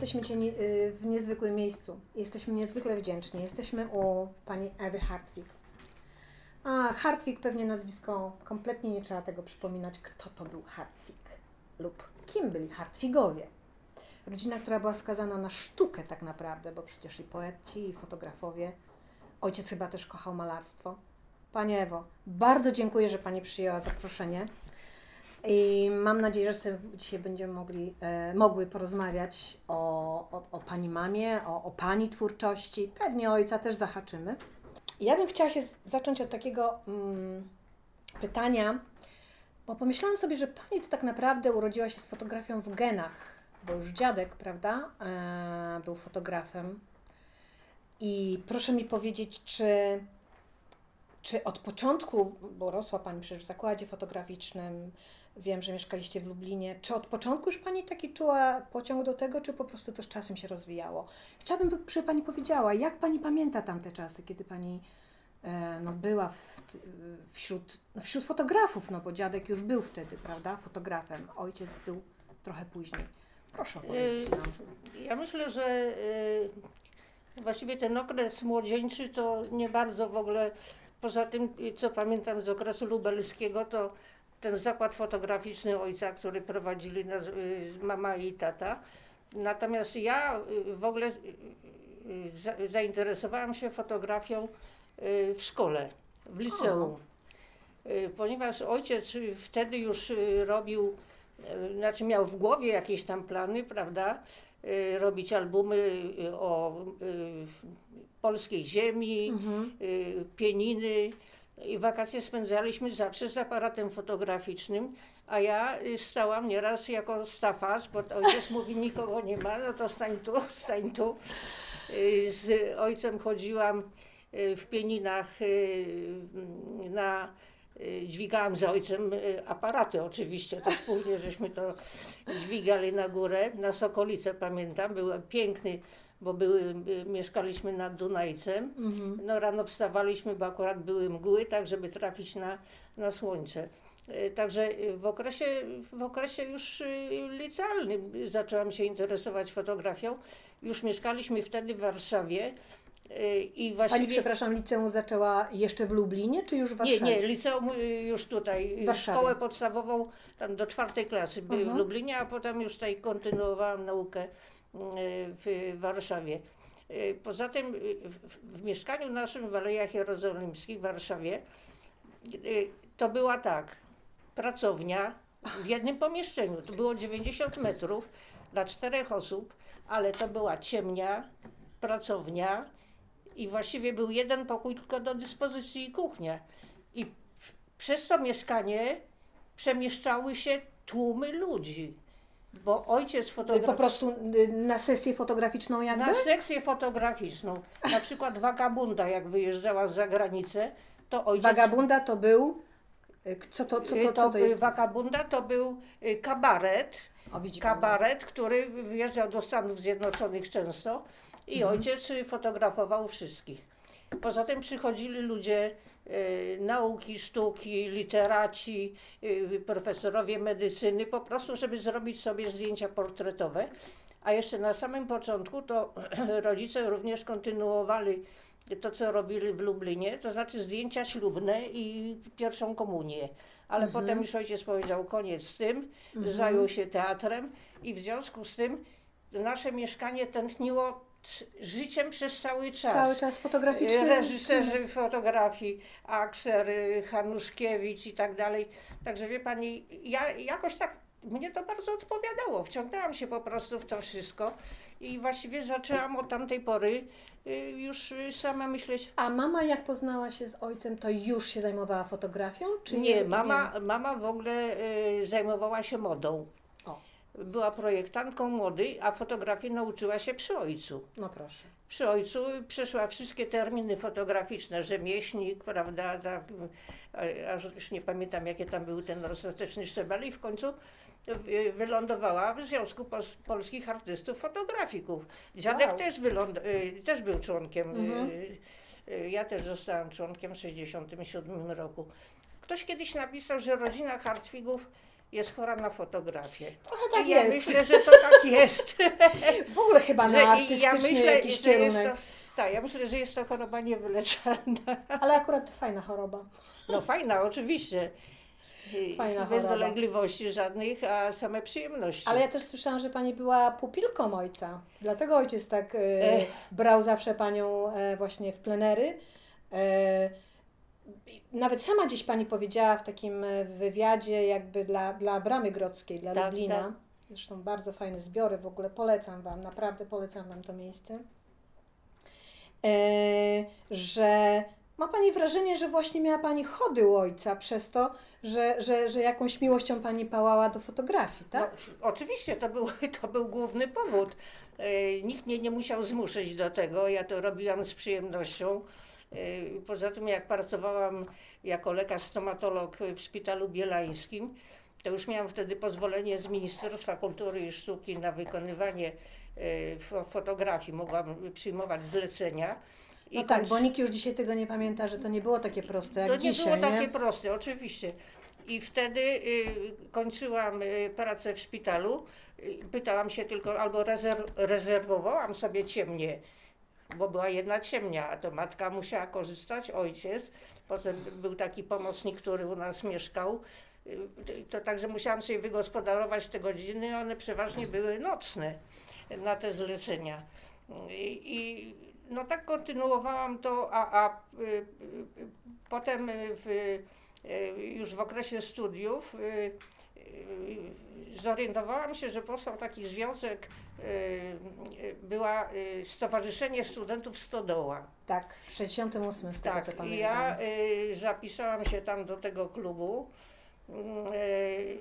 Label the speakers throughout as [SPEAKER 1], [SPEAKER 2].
[SPEAKER 1] jesteśmy nie, y, w niezwykłym miejscu. Jesteśmy niezwykle wdzięczni. Jesteśmy u pani Ewy Hartwig. A, Hartwig pewnie nazwisko, kompletnie nie trzeba tego przypominać, kto to był Hartwig lub kim byli Hartwigowie. Rodzina, która była skazana na sztukę tak naprawdę, bo przecież i poeci, i fotografowie. Ojciec chyba też kochał malarstwo. Pani Ewo, bardzo dziękuję, że Pani przyjęła zaproszenie. I mam nadzieję, że sobie dzisiaj będziemy mogli, e, mogły porozmawiać o, o, o Pani mamie, o, o Pani twórczości. Pewnie ojca też zahaczymy. Ja bym chciała się zacząć od takiego mm, pytania, bo pomyślałam sobie, że Pani to tak naprawdę urodziła się z fotografią w genach, bo już dziadek, prawda, e, był fotografem. I proszę mi powiedzieć, czy, czy od początku, bo rosła Pani przecież w zakładzie fotograficznym, wiem, że mieszkaliście w Lublinie, czy od początku już Pani taki czuła pociąg do tego, czy po prostu to z czasem się rozwijało? Chciałabym, by żeby Pani powiedziała, jak Pani pamięta tamte czasy, kiedy Pani e, no, była w, wśród, no, wśród fotografów, no bo dziadek już był wtedy, prawda, fotografem, ojciec był trochę później. Proszę opowiedzieć nam.
[SPEAKER 2] Ja myślę, że y, właściwie ten okres młodzieńczy to nie bardzo w ogóle, poza tym co pamiętam z okresu lubelskiego, to ten zakład fotograficzny ojca, który prowadzili nas, y, mama i tata. Natomiast ja y, w ogóle y, za, zainteresowałam się fotografią w szkole, w liceum. Ponieważ ojciec wtedy już robił znaczy miał w głowie jakieś tam plany, prawda, robić albumy o polskiej ziemi,
[SPEAKER 1] Mhm.
[SPEAKER 2] pieniny. I wakacje spędzaliśmy zawsze z aparatem fotograficznym, a ja y, stałam nieraz jako stafarz, bo ojciec mówi nikogo nie ma, no to stań tu, stań tu. Y, Z ojcem chodziłam y, w pieninach na dźwigałam z ojcem aparaty oczywiście, tak później żeśmy to dźwigali na górę, na Sokolice pamiętam, był piękny, bo były, y, mieszkaliśmy nad Dunajcem.
[SPEAKER 1] Mhm.
[SPEAKER 2] No rano wstawaliśmy, bo akurat były mgły, tak żeby trafić na, na słońce. Y, Także y, w okresie, w okresie już licealnym zaczęłam się interesować fotografią. Już mieszkaliśmy wtedy w Warszawie i właściwie...
[SPEAKER 1] Pani, przepraszam, liceum zaczęła jeszcze w Lublinie, czy już w
[SPEAKER 2] Nie,
[SPEAKER 1] Warszawie?
[SPEAKER 2] nie, liceum y, już tutaj,
[SPEAKER 1] Warszawie.
[SPEAKER 2] szkołę podstawową tam do czwartej klasy by-
[SPEAKER 1] Mhm.
[SPEAKER 2] w Lublinie, a potem już tutaj kontynuowałam naukę w Warszawie. Poza tym w, mieszkaniu naszym w Alejach Jerozolimskich w Warszawie to była tak, pracownia w jednym pomieszczeniu, to było 90 metrów dla czterech osób, ale to była ciemnia, pracownia i właściwie był jeden pokój tylko do dyspozycji i kuchnia. I przez to mieszkanie przemieszczały się tłumy ludzi, bo ojciec
[SPEAKER 1] Po
[SPEAKER 2] fotografował
[SPEAKER 1] prostu y, na sesję fotograficzną jakby?
[SPEAKER 2] na sekcję fotograficzną. Na przykład Wagabunda, jak wyjeżdżała za granicę, to ojciec...
[SPEAKER 1] Vagabunda to był, y, co to, co to, co to jest?
[SPEAKER 2] Wagabunda to był y, kabaret,
[SPEAKER 1] O,
[SPEAKER 2] kabaret, który wyjeżdżał do Stanów Zjednoczonych często i
[SPEAKER 1] Mhm.
[SPEAKER 2] ojciec y, fotografował wszystkich. Poza tym przychodzili ludzie y, nauki, sztuki, literaci, y, profesorowie medycyny, po prostu, żeby zrobić sobie zdjęcia portretowe. A jeszcze na samym początku to rodzice również kontynuowali to, co robili w Lublinie, to znaczy zdjęcia ślubne i pierwszą komunię. Ale
[SPEAKER 1] Mhm.
[SPEAKER 2] potem już ojciec powiedział koniec z tym,
[SPEAKER 1] Mhm.
[SPEAKER 2] zajął się teatrem i w związku z tym nasze mieszkanie tętniło życiem przez cały czas.
[SPEAKER 1] Cały czas fotograficzny.
[SPEAKER 2] Y, Reżyserzy fotografii, Akser, y, Hanuszkiewicz i tak dalej. Także wie pani, ja jakoś tak, mnie to bardzo odpowiadało. Wciągnęłam się po prostu w to wszystko i właściwie zaczęłam od tamtej pory y, już y, sama myśleć.
[SPEAKER 1] A mama jak poznała się z ojcem, to już się zajmowała fotografią? Czy
[SPEAKER 2] Nie, mama, mama w ogóle zajmowała się modą.
[SPEAKER 1] O.
[SPEAKER 2] Była projektantką mody, a fotografię nauczyła się przy ojcu.
[SPEAKER 1] No proszę.
[SPEAKER 2] Przy ojcu przeszła wszystkie terminy fotograficzne, rzemieślnik, prawda, tak, a- aż już nie pamiętam jakie tam był ten ostateczny szczebel i w końcu y, wylądowała w Związku Polskich Artystów Fotografików. Dziadek
[SPEAKER 1] Wow.
[SPEAKER 2] też, wyląd- y, też był członkiem,
[SPEAKER 1] Mhm.
[SPEAKER 2] y, y, ja też zostałam członkiem w 1967 roku. Ktoś kiedyś napisał, że rodzina Hartwigów jest chora na fotografię.
[SPEAKER 1] Trochę tak
[SPEAKER 2] I ja
[SPEAKER 1] jest.
[SPEAKER 2] myślę, że to tak jest.
[SPEAKER 1] W ogóle chyba na artystyczny
[SPEAKER 2] myślę,
[SPEAKER 1] jakiś kierunek.
[SPEAKER 2] To, tak, ja myślę, że jest to choroba niewyleczalna.
[SPEAKER 1] Ale akurat to fajna choroba.
[SPEAKER 2] No fajna, oczywiście.
[SPEAKER 1] Fajna
[SPEAKER 2] Bez
[SPEAKER 1] choroba.
[SPEAKER 2] dolegliwości żadnych, a same przyjemności.
[SPEAKER 1] Ale ja też słyszałam, że pani była pupilką ojca. Dlatego ojciec tak e, brał zawsze panią e, właśnie w plenery. E, nawet sama gdzieś pani powiedziała w takim e, wywiadzie, jakby dla, dla Bramy Grodzkiej, dla
[SPEAKER 2] Tak,
[SPEAKER 1] Lublina.
[SPEAKER 2] tak.
[SPEAKER 1] Zresztą bardzo fajne zbiory, w ogóle polecam Wam, naprawdę polecam Wam to miejsce. E, że ma Pani wrażenie, że właśnie miała Pani chody u ojca przez to, że, że, że jakąś miłością Pani pałała do fotografii, tak?
[SPEAKER 2] No, oczywiście, to był, to był główny powód. E, Nikt mnie nie musiał zmuszać do tego, ja to robiłam z przyjemnością. E, Poza tym, jak pracowałam jako lekarz stomatolog w Szpitalu Bielańskim, to już miałam wtedy pozwolenie z Ministerstwa Kultury i Sztuki na wykonywanie fo- fotografii. Mogłam przyjmować zlecenia. I
[SPEAKER 1] No tak,
[SPEAKER 2] końc-
[SPEAKER 1] bo nikt już dzisiaj tego nie pamięta, że to nie było takie proste jak
[SPEAKER 2] to nie
[SPEAKER 1] dzisiaj,
[SPEAKER 2] było takie
[SPEAKER 1] nie?
[SPEAKER 2] proste, oczywiście. I wtedy y, kończyłam y, pracę w szpitalu. Y, pytałam się tylko, albo rezerw, rezerwowałam sobie ciemnię, bo była jedna ciemnia, a to matka musiała korzystać, ojciec. Potem był taki pomocnik, który u nas mieszkał. Y, to także musiałam sobie wygospodarować te godziny, one przeważnie były nocne na te zlecenia. I, i no tak kontynuowałam to, a, a y, y, y, potem y, w, y, już w okresie studiów y, y, zorientowałam się, że powstał taki związek, y, y, była y, Stowarzyszenie Studentów Stodoła.
[SPEAKER 1] Tak, w 68 z tego
[SPEAKER 2] Tak,
[SPEAKER 1] co pamiętam.
[SPEAKER 2] ja zapisałam się tam do tego klubu. Mm, y,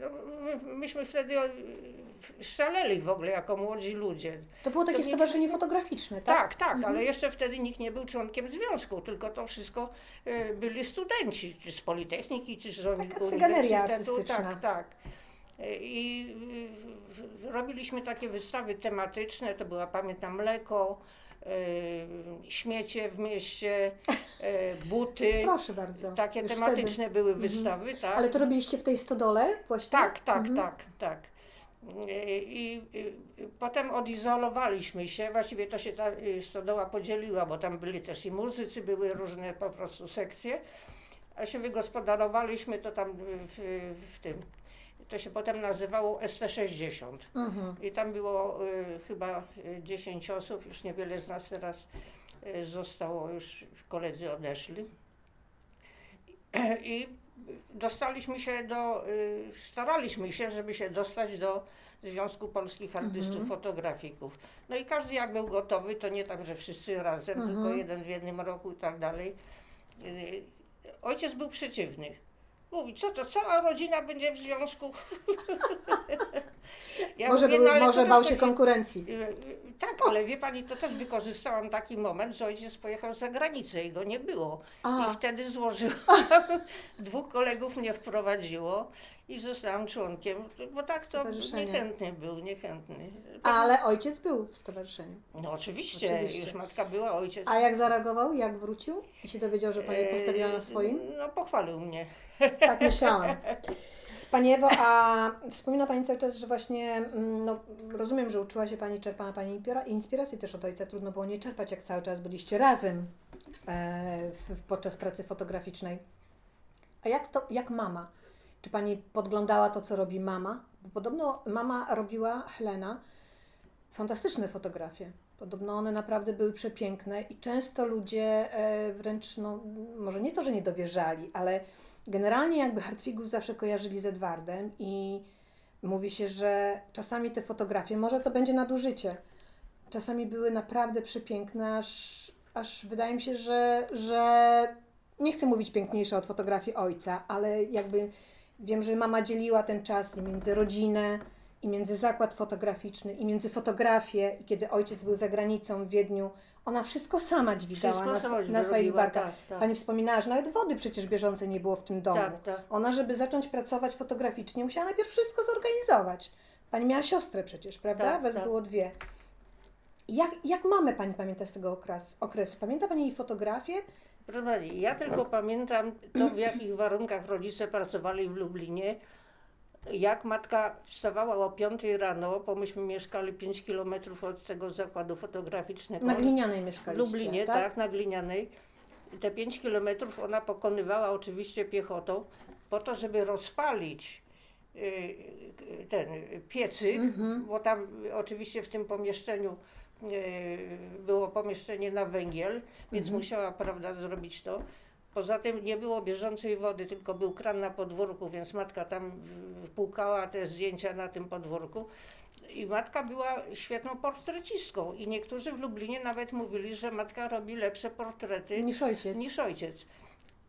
[SPEAKER 2] no, my, myśmy wtedy y, szaleli w ogóle jako młodzi ludzie.
[SPEAKER 1] To było takie
[SPEAKER 2] to nie-
[SPEAKER 1] stowarzyszenie fotograficzne, tak?
[SPEAKER 2] Tak, tak,
[SPEAKER 1] Mhm.
[SPEAKER 2] ale jeszcze wtedy nikt nie był członkiem związku, tylko to wszystko y, byli studenci, czy z Politechniki, czy z
[SPEAKER 1] Taka cyganeria
[SPEAKER 2] uniwersytetu.
[SPEAKER 1] artystyczna.
[SPEAKER 2] Tak, tak. I robiliśmy takie wystawy tematyczne, to była pamiętam mleko, śmiecie w mieście, y, buty.
[SPEAKER 1] Proszę bardzo.
[SPEAKER 2] Takie
[SPEAKER 1] już
[SPEAKER 2] tematyczne były
[SPEAKER 1] Mhm.
[SPEAKER 2] wystawy, tak.
[SPEAKER 1] Ale to robiliście w tej stodole właśnie?
[SPEAKER 2] Tak, tak,
[SPEAKER 1] Mhm.
[SPEAKER 2] tak, tak. I, i, i potem odizolowaliśmy się, właściwie to się ta y, stodoła podzieliła, bo tam byli też i muzycy, były różne po prostu sekcje, a się wygospodarowaliśmy to tam w, w tym. To się potem nazywało ST60.
[SPEAKER 1] Mhm.
[SPEAKER 2] I tam było y, chyba y, 10 osób, już niewiele z nas teraz y, zostało, już koledzy odeszli. I dostaliśmy się do, y, staraliśmy się, żeby się dostać do Związku Polskich Artystów
[SPEAKER 1] Mhm.
[SPEAKER 2] Fotografików. No i każdy jak był gotowy, to nie tak, że wszyscy razem,
[SPEAKER 1] Mhm.
[SPEAKER 2] tylko jeden w jednym roku i tak dalej. Y, Ojciec był przeciwny. Mówi, co to, cała rodzina będzie w związku? Ja
[SPEAKER 1] może
[SPEAKER 2] mówię,
[SPEAKER 1] był,
[SPEAKER 2] no
[SPEAKER 1] może bał się
[SPEAKER 2] taki-
[SPEAKER 1] konkurencji.
[SPEAKER 2] Y, y, Tak, ale wie pani, to też wykorzystałam taki moment, że ojciec pojechał za granicę i go nie było. I wtedy złożyłam, dwóch kolegów mnie wprowadziło i zostałam członkiem, bo tak to niechętny był, niechętny.
[SPEAKER 1] ale ojciec był w stowarzyszeniu.
[SPEAKER 2] No oczywiście,
[SPEAKER 1] Oczywiście.
[SPEAKER 2] już matka była, ojciec.
[SPEAKER 1] A jak zareagował, jak wrócił i się dowiedział, że pani postawiła na swoim?
[SPEAKER 2] No pochwalił mnie.
[SPEAKER 1] Tak myślałam. Pani Ewo, a wspomina Pani cały czas, że właśnie, mm, no, rozumiem, że uczyła się Pani, czerpała Pani inspira- inspiracji też od ojca. Trudno było nie czerpać, jak cały czas byliście razem e, w, podczas pracy fotograficznej. A jak to, jak mama? Czy Pani podglądała to, co robi mama? Bo podobno mama robiła, Helena, fantastyczne fotografie. Podobno one naprawdę były przepiękne i często ludzie e, wręcz, no, może nie to, że nie dowierzali, ale generalnie jakby Hartwigów zawsze kojarzyli z Edwardem i mówi się, że czasami te fotografie, może to będzie nadużycie, czasami były naprawdę przepiękne, aż, aż wydaje mi się, że, że nie chcę mówić piękniejsze od fotografii ojca, ale jakby wiem, że mama dzieliła ten czas między rodzinę, i między zakład fotograficzny, i między fotografię, i kiedy ojciec był za granicą w Wiedniu, ona wszystko sama dźwigała
[SPEAKER 2] Wszystko
[SPEAKER 1] na,
[SPEAKER 2] sama
[SPEAKER 1] na swoich barkach.
[SPEAKER 2] tak, tak.
[SPEAKER 1] Pani wspominała, że nawet wody przecież bieżącej nie było w tym domu.
[SPEAKER 2] Tak, tak.
[SPEAKER 1] Ona, żeby zacząć pracować fotograficznie, musiała najpierw wszystko zorganizować. Pani miała siostrę przecież, prawda?
[SPEAKER 2] Tak,
[SPEAKER 1] Was
[SPEAKER 2] tak.
[SPEAKER 1] było dwie. Jak, jak mamę Pani pamięta z tego okres, okresu? Pamięta Pani jej fotografię?
[SPEAKER 2] Proszę pani, ja tylko pamiętam to, w jakich warunkach rodzice pracowali w Lublinie. Jak matka wstawała o 5 rano, bo myśmy mieszkali 5 kilometrów od tego zakładu fotograficznego.
[SPEAKER 1] Na Glinianej
[SPEAKER 2] W
[SPEAKER 1] mieszkaliście,
[SPEAKER 2] Lublinie, tak? na Glinianej. I Te 5 kilometrów ona pokonywała oczywiście piechotą, po to, żeby rozpalić y, ten piecyk,
[SPEAKER 1] Mhm.
[SPEAKER 2] bo tam oczywiście w tym pomieszczeniu y, było pomieszczenie na węgiel, więc
[SPEAKER 1] Mhm.
[SPEAKER 2] musiała, prawda, zrobić to. Poza tym nie było bieżącej wody, tylko był kran na podwórku, więc matka tam płukała te zdjęcia na tym podwórku. I matka była świetną portrecistką i niektórzy w Lublinie nawet mówili, że matka robi lepsze portrety
[SPEAKER 1] Niż ojciec.
[SPEAKER 2] niż ojciec.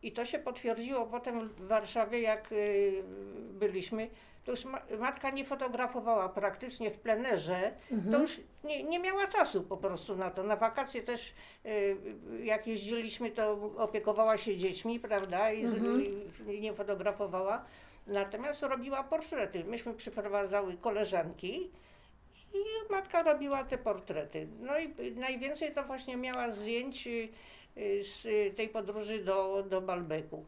[SPEAKER 2] I to się potwierdziło potem w Warszawie, jak y, byliśmy. To już ma, matka nie fotografowała praktycznie w plenerze, to
[SPEAKER 1] Mhm.
[SPEAKER 2] już nie, nie miała czasu po prostu na to. Na wakacje też, y, jak jeździliśmy, to opiekowała się dziećmi, prawda, i,
[SPEAKER 1] Mhm.
[SPEAKER 2] i nie fotografowała. Natomiast robiła portrety. Myśmy przyprowadzały koleżanki i matka robiła te portrety. No i najwięcej to właśnie miała zdjęć y, z tej podróży do, do Balbeku.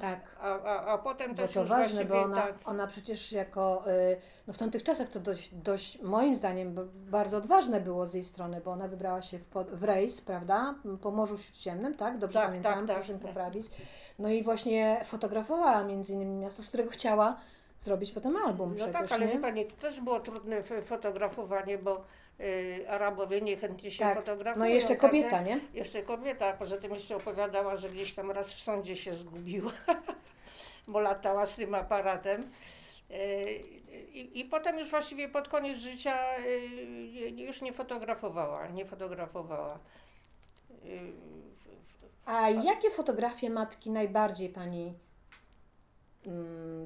[SPEAKER 1] Tak.
[SPEAKER 2] A, a, a potem
[SPEAKER 1] Bo
[SPEAKER 2] też
[SPEAKER 1] to ważne, bo ona,
[SPEAKER 2] tak,
[SPEAKER 1] ona przecież jako, y, no w tamtych czasach to dość, dość moim zdaniem bardzo odważne było z jej strony, bo ona wybrała się w, pod, w rejs, prawda, po Morzu Śródziemnym, tak? Dobrze
[SPEAKER 2] Tak,
[SPEAKER 1] pamiętam,
[SPEAKER 2] tak, tak,
[SPEAKER 1] proszę
[SPEAKER 2] tak.
[SPEAKER 1] poprawić. No i właśnie fotografowała między innymi miasto, z którego chciała zrobić potem album
[SPEAKER 2] No
[SPEAKER 1] przecież,
[SPEAKER 2] tak, ale
[SPEAKER 1] nie?
[SPEAKER 2] pani, to też było trudne fotografowanie, bo Arabowie niechętnie się
[SPEAKER 1] Tak.
[SPEAKER 2] fotografują.
[SPEAKER 1] No i jeszcze kobieta, nie?
[SPEAKER 2] Jeszcze kobieta, a poza tym jeszcze opowiadała, że gdzieś tam raz w sądzie się zgubiła, bo latała z tym aparatem. E, I, I potem już właściwie pod koniec życia e, już nie fotografowała, nie fotografowała.
[SPEAKER 1] A jakie fotografie matki najbardziej Pani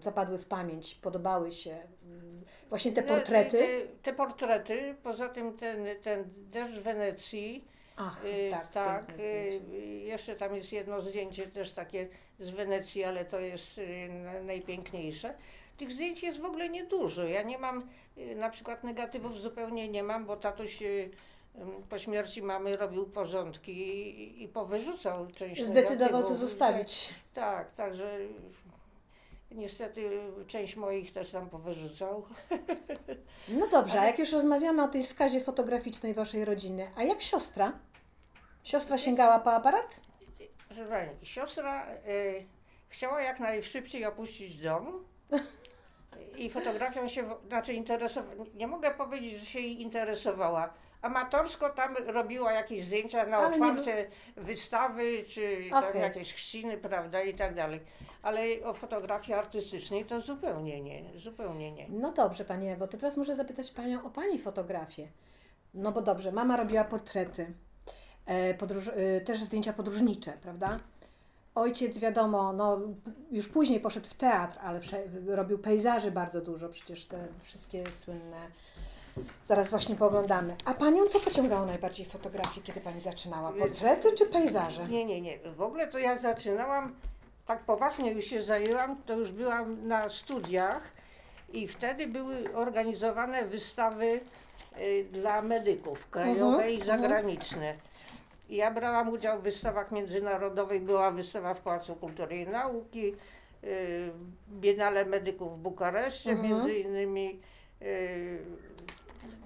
[SPEAKER 1] zapadły w pamięć, podobały się? Mm, Właśnie te
[SPEAKER 2] no,
[SPEAKER 1] portrety?
[SPEAKER 2] Te, te portrety, poza tym ten, ten deszcz Wenecji,
[SPEAKER 1] Ach,
[SPEAKER 2] Y,
[SPEAKER 1] tak,
[SPEAKER 2] tak. y, jeszcze tam jest jedno zdjęcie też takie z Wenecji, ale to jest y, na- najpiękniejsze. Tych zdjęć jest w ogóle niedużo. Ja nie mam, na przykład negatywów zupełnie nie mam, bo tatuś po śmierci mamy robił porządki i, i powyrzucał część
[SPEAKER 1] Zdecydował, co
[SPEAKER 2] negatywów.
[SPEAKER 1] zostawić.
[SPEAKER 2] Tak, także niestety część moich też tam powyrzucał.
[SPEAKER 1] No dobrze, a jak już rozmawiamy o tej skazie fotograficznej waszej rodziny, a jak siostra? Siostra sięgała po aparat?
[SPEAKER 2] Proszę pani, siostra y, chciała jak najszybciej opuścić dom i fotografią się, znaczy interesowała, nie mogę powiedzieć, że się jej interesowała. Amatorsko tam robiła jakieś zdjęcia na
[SPEAKER 1] Ale nie
[SPEAKER 2] otwarcie wystawy, czy tam
[SPEAKER 1] Okej.
[SPEAKER 2] jakieś chrzciny, prawda, i tak dalej. Ale o fotografii artystycznej to zupełnie nie, zupełnie nie.
[SPEAKER 1] No dobrze, Pani Ewo, to teraz muszę zapytać Panią o Pani fotografię. No bo dobrze, mama robiła portrety, e, podróż, e, też zdjęcia podróżnicze, prawda? Ojciec, wiadomo, no już później poszedł w teatr, ale robił pejzaży bardzo dużo, przecież te wszystkie słynne. Zaraz właśnie pooglądamy. A Panią co pociągało najbardziej w fotografii, kiedy Pani zaczynała? Portrety czy pejzaże?
[SPEAKER 2] Nie, nie, nie. W ogóle to ja zaczynałam, tak poważnie już się zajęłam, to już byłam na studiach i wtedy były organizowane wystawy y, dla medyków, krajowe
[SPEAKER 1] Mhm,
[SPEAKER 2] i zagraniczne. I Ja brałam udział w wystawach międzynarodowych, była wystawa w Pałacu Kultury i Nauki, y, Biennale Medyków w Bukareszcie
[SPEAKER 1] Mhm.
[SPEAKER 2] między innymi. y,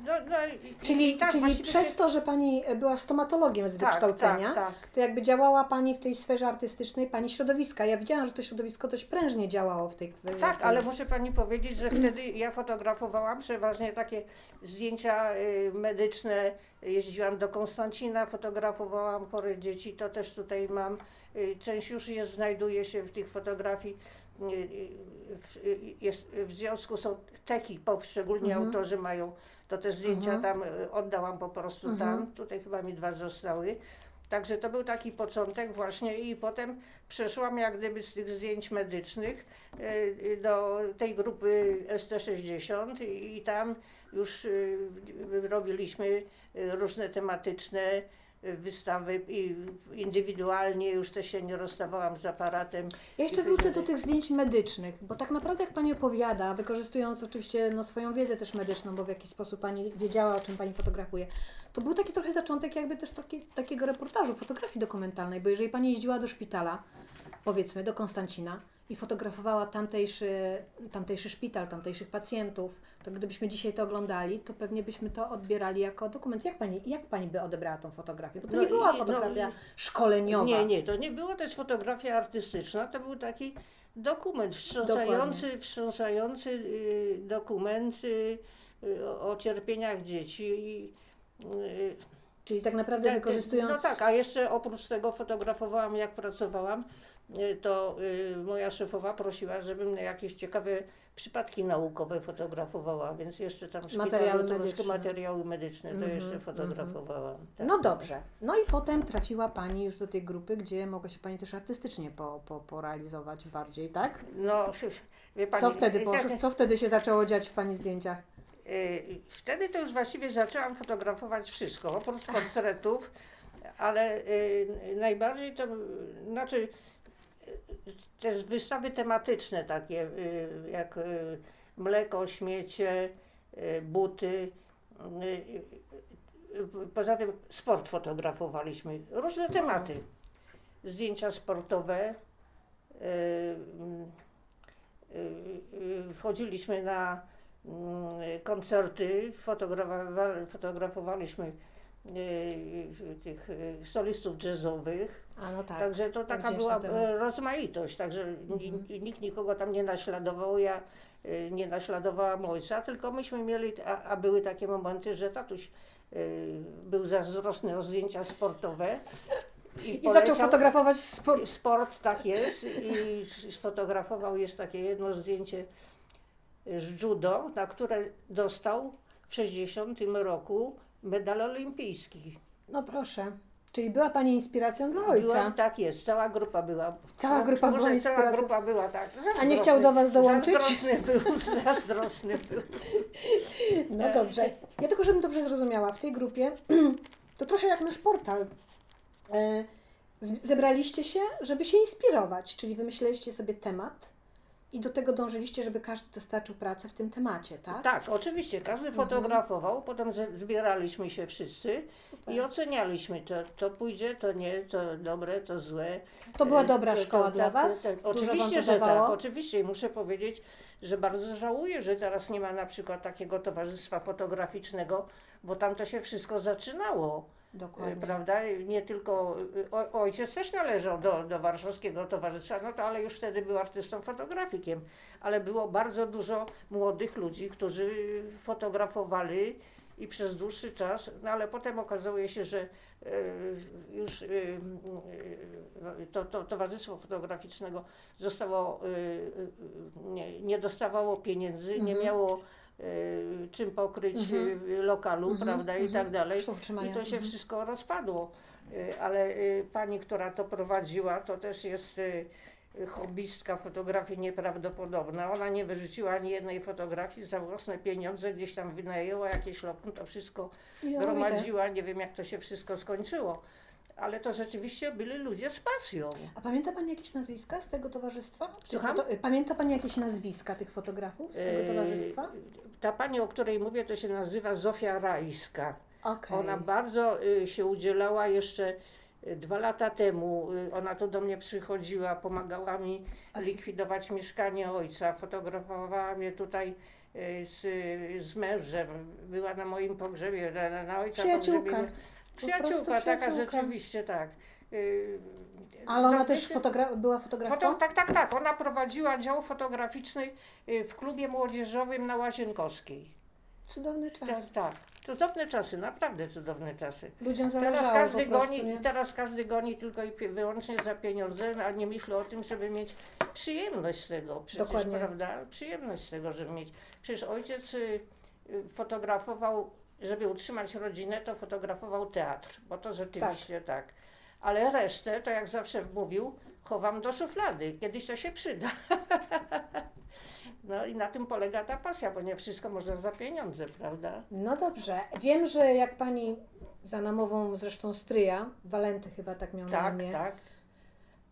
[SPEAKER 2] No, no,
[SPEAKER 1] Czyli,
[SPEAKER 2] tak
[SPEAKER 1] czyli przez to, że Pani była stomatologiem z
[SPEAKER 2] tak,
[SPEAKER 1] wykształcenia,
[SPEAKER 2] Tak, tak.
[SPEAKER 1] to jakby działała Pani w tej sferze artystycznej, Pani środowiska. Ja widziałam, że to środowisko dość prężnie działało w tej kwestii.
[SPEAKER 2] Tak, ale muszę Pani powiedzieć, że wtedy ja fotografowałam przeważnie takie zdjęcia y, medyczne. Jeździłam do Konstancina, fotografowałam chore dzieci, to też tutaj mam. Y, Część już jest, znajduje się w tych fotografii. Y, w- Jest, w związku są teki, poszczególni
[SPEAKER 1] Mhm.
[SPEAKER 2] autorzy mają, to te zdjęcia
[SPEAKER 1] Mhm.
[SPEAKER 2] tam y, oddałam po prostu
[SPEAKER 1] Mhm.
[SPEAKER 2] tam. Tutaj chyba mi dwa zostały. Także to był taki początek właśnie i potem przeszłam jak gdyby z tych zdjęć medycznych e, e, do tej grupy ST60 i, tam już robiliśmy różne tematyczne wystawy i indywidualnie już też się nie rozstawałam z aparatem.
[SPEAKER 1] Ja jeszcze
[SPEAKER 2] I
[SPEAKER 1] wrócę do tych zdjęć medycznych, bo tak naprawdę jak Pani opowiada, wykorzystując oczywiście no, swoją wiedzę też medyczną, bo w jakiś sposób Pani wiedziała, o czym Pani fotografuje, to był taki trochę zaczątek jakby też taki, takiego reportażu, fotografii dokumentalnej, bo jeżeli Pani jeździła do szpitala, powiedzmy do Konstancina i fotografowała tamtejszy, tamtejszy szpital, tamtejszych pacjentów, to gdybyśmy dzisiaj to oglądali, to pewnie byśmy to odbierali jako dokument. Jak pani, jak pani by odebrała tą fotografię? Bo to
[SPEAKER 2] No
[SPEAKER 1] nie była
[SPEAKER 2] no
[SPEAKER 1] fotografia
[SPEAKER 2] i-
[SPEAKER 1] szkoleniowa.
[SPEAKER 2] Nie, nie, to nie było też fotografia artystyczna, to był taki dokument wstrząsający, wstrząsający y, dokument y, y, o, o cierpieniach dzieci.
[SPEAKER 1] Czyli tak naprawdę
[SPEAKER 2] tak,
[SPEAKER 1] wykorzystując...
[SPEAKER 2] No tak, a jeszcze oprócz tego fotografowałam jak pracowałam, to y, moja szefowa prosiła, żebym jakieś ciekawe przypadki naukowe fotografowała, więc jeszcze tam
[SPEAKER 1] Materiały medyczne.
[SPEAKER 2] materiały medyczne to
[SPEAKER 1] Mhm,
[SPEAKER 2] jeszcze
[SPEAKER 1] mhm.
[SPEAKER 2] fotografowałam. tak.
[SPEAKER 1] No dobrze. No i potem trafiła Pani już do tej grupy, gdzie mogła się Pani też artystycznie po, po, porealizować bardziej, tak?
[SPEAKER 2] No, wie pani,
[SPEAKER 1] Co wtedy
[SPEAKER 2] y,
[SPEAKER 1] poszło?
[SPEAKER 2] tak,
[SPEAKER 1] Co wtedy się zaczęło dziać w Pani zdjęciach?
[SPEAKER 2] y, Wtedy to już właściwie zaczęłam fotografować wszystko, oprócz portretów, ale y, najbardziej to, znaczy y, też wystawy tematyczne takie, y, jak y, mleko, śmiecie, y, buty. Poza tym sport fotografowaliśmy, różne tematy. Zdjęcia sportowe. Chodziliśmy na mm, koncerty, fotografowa- fotografowaliśmy tych y, solistów jazzowych.
[SPEAKER 1] No tak.
[SPEAKER 2] Także to taka
[SPEAKER 1] wdzięczny
[SPEAKER 2] była e, rozmaitość, także
[SPEAKER 1] Mhm.
[SPEAKER 2] nikt nikogo tam nie naśladował, ja e, nie naśladowałam ojca, tylko myśmy mieli, a, a były takie momenty, że tatuś był zazdrosny o zdjęcia sportowe.
[SPEAKER 1] I
[SPEAKER 2] poleciał-
[SPEAKER 1] zaczął fotografować sport.
[SPEAKER 2] Sport, tak jest, i sfotografował, jest takie jedno zdjęcie z judo, na które dostał w 60 roku medal olimpijski.
[SPEAKER 1] No proszę. Czyli była Pani inspiracją dla ojca.
[SPEAKER 2] Była, tak jest, cała grupa była.
[SPEAKER 1] Cała grupa
[SPEAKER 2] może
[SPEAKER 1] była
[SPEAKER 2] Cała
[SPEAKER 1] inspiracją.
[SPEAKER 2] grupa była, tak.
[SPEAKER 1] A nie chciał do Was dołączyć?
[SPEAKER 2] Zazdrosny był, zazdrosny był.
[SPEAKER 1] No dobrze. Ja tylko, żebym dobrze zrozumiała, w tej grupie to trochę jak nasz portal. E, z- Zebraliście się, żeby się inspirować, czyli wymyśleliście sobie temat i do tego dążyliście, żeby każdy dostarczył pracę w tym temacie, tak?
[SPEAKER 2] Tak, oczywiście, każdy
[SPEAKER 1] Mhm.
[SPEAKER 2] fotografował, potem ze- zbieraliśmy się wszyscy
[SPEAKER 1] Super.
[SPEAKER 2] i ocenialiśmy, to, to pójdzie, to nie, to dobre, to złe.
[SPEAKER 1] To była
[SPEAKER 2] E,
[SPEAKER 1] dobra
[SPEAKER 2] to-
[SPEAKER 1] szkoła
[SPEAKER 2] to-
[SPEAKER 1] dla Was?
[SPEAKER 2] tak. Oczywiście, że tak, oczywiście. I muszę powiedzieć, że bardzo żałuję, że teraz nie ma na przykład takiego towarzystwa fotograficznego, bo tam to się wszystko zaczynało.
[SPEAKER 1] Dokładnie.
[SPEAKER 2] Prawda? Nie tylko y, o, ojciec też należał do, do warszawskiego towarzystwa, no to ale już wtedy był artystą fotografikiem, ale było bardzo dużo młodych ludzi, którzy fotografowali i przez dłuższy czas, no ale potem okazuje się, że y, już to, to towarzystwo fotograficznego zostało, nie, nie dostawało pieniędzy, nie
[SPEAKER 1] Mhm.
[SPEAKER 2] miało czym pokryć
[SPEAKER 1] Mhm.
[SPEAKER 2] y, lokalu,
[SPEAKER 1] Mhm,
[SPEAKER 2] prawda, i
[SPEAKER 1] mhm.
[SPEAKER 2] tak dalej.
[SPEAKER 1] Kosztów
[SPEAKER 2] I to się
[SPEAKER 1] Mhm.
[SPEAKER 2] wszystko rozpadło. Y, Ale y, pani, która to prowadziła, to też jest y, hobbystka fotografii nieprawdopodobna. Ona nie wyrzuciła ani jednej fotografii za własne pieniądze, gdzieś tam wynajęła jakieś lokum, to wszystko gromadziła. Nie wiem, jak to się wszystko skończyło. Ale to rzeczywiście byli ludzie z pasją.
[SPEAKER 1] A pamięta Pani jakieś nazwiska z tego towarzystwa?
[SPEAKER 2] Słucham?
[SPEAKER 1] foto- Pamięta Pani jakieś nazwiska tych fotografów z tego
[SPEAKER 2] Y,
[SPEAKER 1] towarzystwa?
[SPEAKER 2] Ta pani, o której mówię, to się nazywa Zofia Rajska.
[SPEAKER 1] Okej.
[SPEAKER 2] Ona bardzo y, się udzielała jeszcze y, dwa lata temu. y, Ona tu do mnie przychodziła, pomagała mi likwidować mieszkanie ojca, fotografowała mnie tutaj y, z, z mężem. Była na moim pogrzebie, na, na ojca
[SPEAKER 1] Przyjaciółka.
[SPEAKER 2] pogrzebie. Przyjaciółka, taka rzeczywiście, tak. Y,
[SPEAKER 1] Ale ona
[SPEAKER 2] no,
[SPEAKER 1] też fotogra- była fotografką?
[SPEAKER 2] Foto, tak, tak, tak. Ona prowadziła dział fotograficzny y, w klubie młodzieżowym na Łazienkowskiej.
[SPEAKER 1] Cudowny czas.
[SPEAKER 2] Tak, tak. Cudowne czasy, naprawdę cudowne czasy.
[SPEAKER 1] Ludziom
[SPEAKER 2] Teraz
[SPEAKER 1] zależało
[SPEAKER 2] każdy,
[SPEAKER 1] po prostu,
[SPEAKER 2] goni,
[SPEAKER 1] nie?
[SPEAKER 2] teraz każdy goni tylko i pi- wyłącznie za pieniądze, a nie myśli o tym, żeby mieć przyjemność z tego. Przecież,
[SPEAKER 1] Dokładnie.
[SPEAKER 2] prawda? Przyjemność z tego, żeby mieć. Przecież ojciec y, y, fotografował, żeby utrzymać rodzinę, to fotografował teatr, bo to rzeczywiście tak. Ale resztę, to jak zawsze mówił, chowam do szuflady. Kiedyś to się przyda. No i na tym polega ta pasja, bo nie wszystko można za pieniądze, prawda?
[SPEAKER 1] No dobrze. Wiem, że jak pani za namową zresztą stryja, Walenty chyba tak miał na
[SPEAKER 2] Tak,
[SPEAKER 1] imię,
[SPEAKER 2] tak.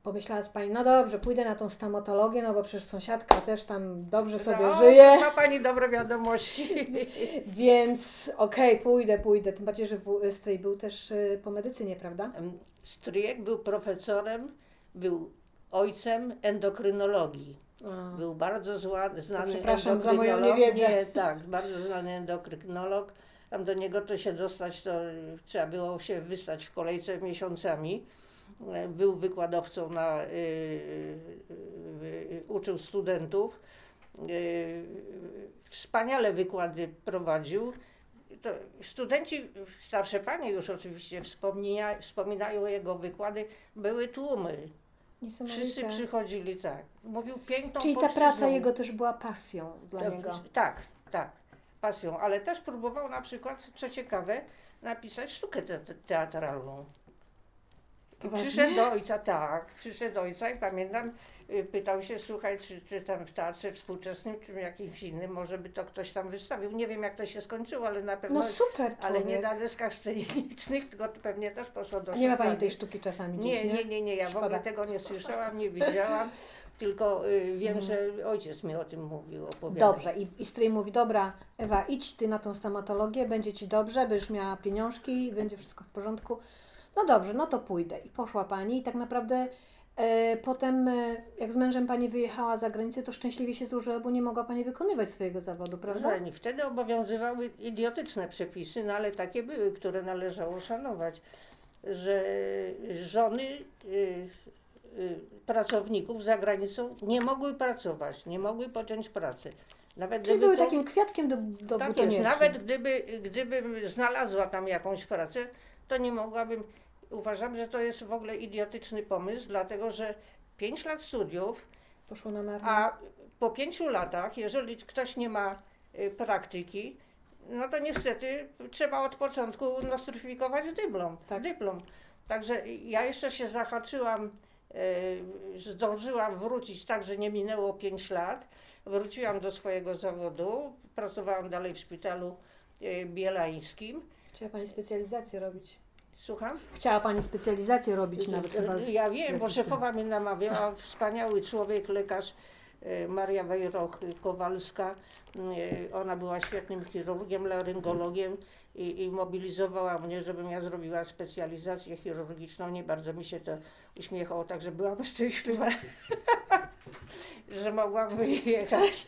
[SPEAKER 1] Pomyślała z pani, no dobrze, pójdę na tą stomatologię, no bo przecież sąsiadka też tam dobrze sobie
[SPEAKER 2] No,
[SPEAKER 1] żyje,
[SPEAKER 2] Ma pani dobre wiadomości.
[SPEAKER 1] więc okej, pójdę, pójdę. Tym bardziej, że stryj był też y, po medycynie, prawda?
[SPEAKER 2] Stryjek był profesorem, był ojcem endokrynologii.
[SPEAKER 1] A.
[SPEAKER 2] Był bardzo zła, znany
[SPEAKER 1] przepraszam za moją niewiedzę.
[SPEAKER 2] Nie, tak, bardzo znany endokrynolog. Tam do niego to się dostać, to trzeba było się wystać w kolejce miesiącami. Był wykładowcą na, y, y, y, uczył studentów. Wspaniale wykłady prowadził. To studenci, starsze panie już oczywiście wspominają jego wykłady, były tłumy. Wszyscy przychodzili, tak. Mówił piękną
[SPEAKER 1] Czyli ta praca jego też była pasją dla
[SPEAKER 2] To-
[SPEAKER 1] niego.
[SPEAKER 2] Tak, tak, pasją, ale też próbował na przykład, co ciekawe, napisać sztukę te, teatralną.
[SPEAKER 1] Poważnie?
[SPEAKER 2] Przyszedł do ojca, tak, przyszedł do ojca i pamiętam, y, pytał się, słuchaj, czy, czy tam w teatrze współczesnym, czy jakimś innym, może by to ktoś tam wystawił. Nie wiem, jak to się skończyło, ale na pewno,
[SPEAKER 1] No super
[SPEAKER 2] ale nie na deskach scenicznych, tylko pewnie też poszło do
[SPEAKER 1] nie ma Pani tej sztuki czasami
[SPEAKER 2] Nie,
[SPEAKER 1] gdzieś,
[SPEAKER 2] nie, nie, nie, ja w
[SPEAKER 1] Szkoda.
[SPEAKER 2] ogóle tego nie słyszałam, nie widziałam, tylko y, wiem,
[SPEAKER 1] Mhm.
[SPEAKER 2] że ojciec mi o tym mówił, opowiadał.
[SPEAKER 1] Dobrze, i, i stryj mówi, dobra, Ewa, idź ty na tą stomatologię, będzie ci dobrze, będziesz miała pieniążki, będzie wszystko w porządku. No dobrze, no to pójdę. I poszła pani i tak naprawdę e, potem, e, jak z mężem pani wyjechała za granicę, to szczęśliwie się złożyła, bo nie mogła pani wykonywać swojego zawodu, prawda?
[SPEAKER 2] Prawda? Wtedy obowiązywały idiotyczne przepisy, no ale takie były, które należało szanować, że żony y, y, pracowników za granicą nie mogły pracować, nie mogły podjąć pracy. Nawet
[SPEAKER 1] Czyli były
[SPEAKER 2] to-
[SPEAKER 1] takim kwiatkiem do, do
[SPEAKER 2] Tak jest,
[SPEAKER 1] butonierki.
[SPEAKER 2] nawet gdyby, gdybym znalazła tam jakąś pracę, to nie mogłabym. Uważam, że to jest w ogóle idiotyczny pomysł, dlatego że 5 lat studiów,
[SPEAKER 1] Poszło na marne.
[SPEAKER 2] a po 5 latach, jeżeli ktoś nie ma y, praktyki, no to niestety trzeba od początku nostryfikować dyplom.
[SPEAKER 1] Tak.
[SPEAKER 2] dyplom. Także ja jeszcze się zahaczyłam, y, zdążyłam wrócić tak, że nie minęło 5 lat. Wróciłam do swojego zawodu, pracowałam dalej w szpitalu y, bielańskim.
[SPEAKER 1] Chciała Pani specjalizację robić.
[SPEAKER 2] Słucham?
[SPEAKER 1] Chciała Pani specjalizację robić nawet chyba z,
[SPEAKER 2] Ja wiem, bo szefowa mnie namawiała, wspaniały człowiek, lekarz Maria Wejroch-Kowalska. E, Ona była świetnym chirurgiem, laryngologiem i, i mobilizowała mnie, żebym ja zrobiła specjalizację chirurgiczną. Nie bardzo mi się to uśmiechało, także byłam szczęśliwa, że mogłam wyjechać.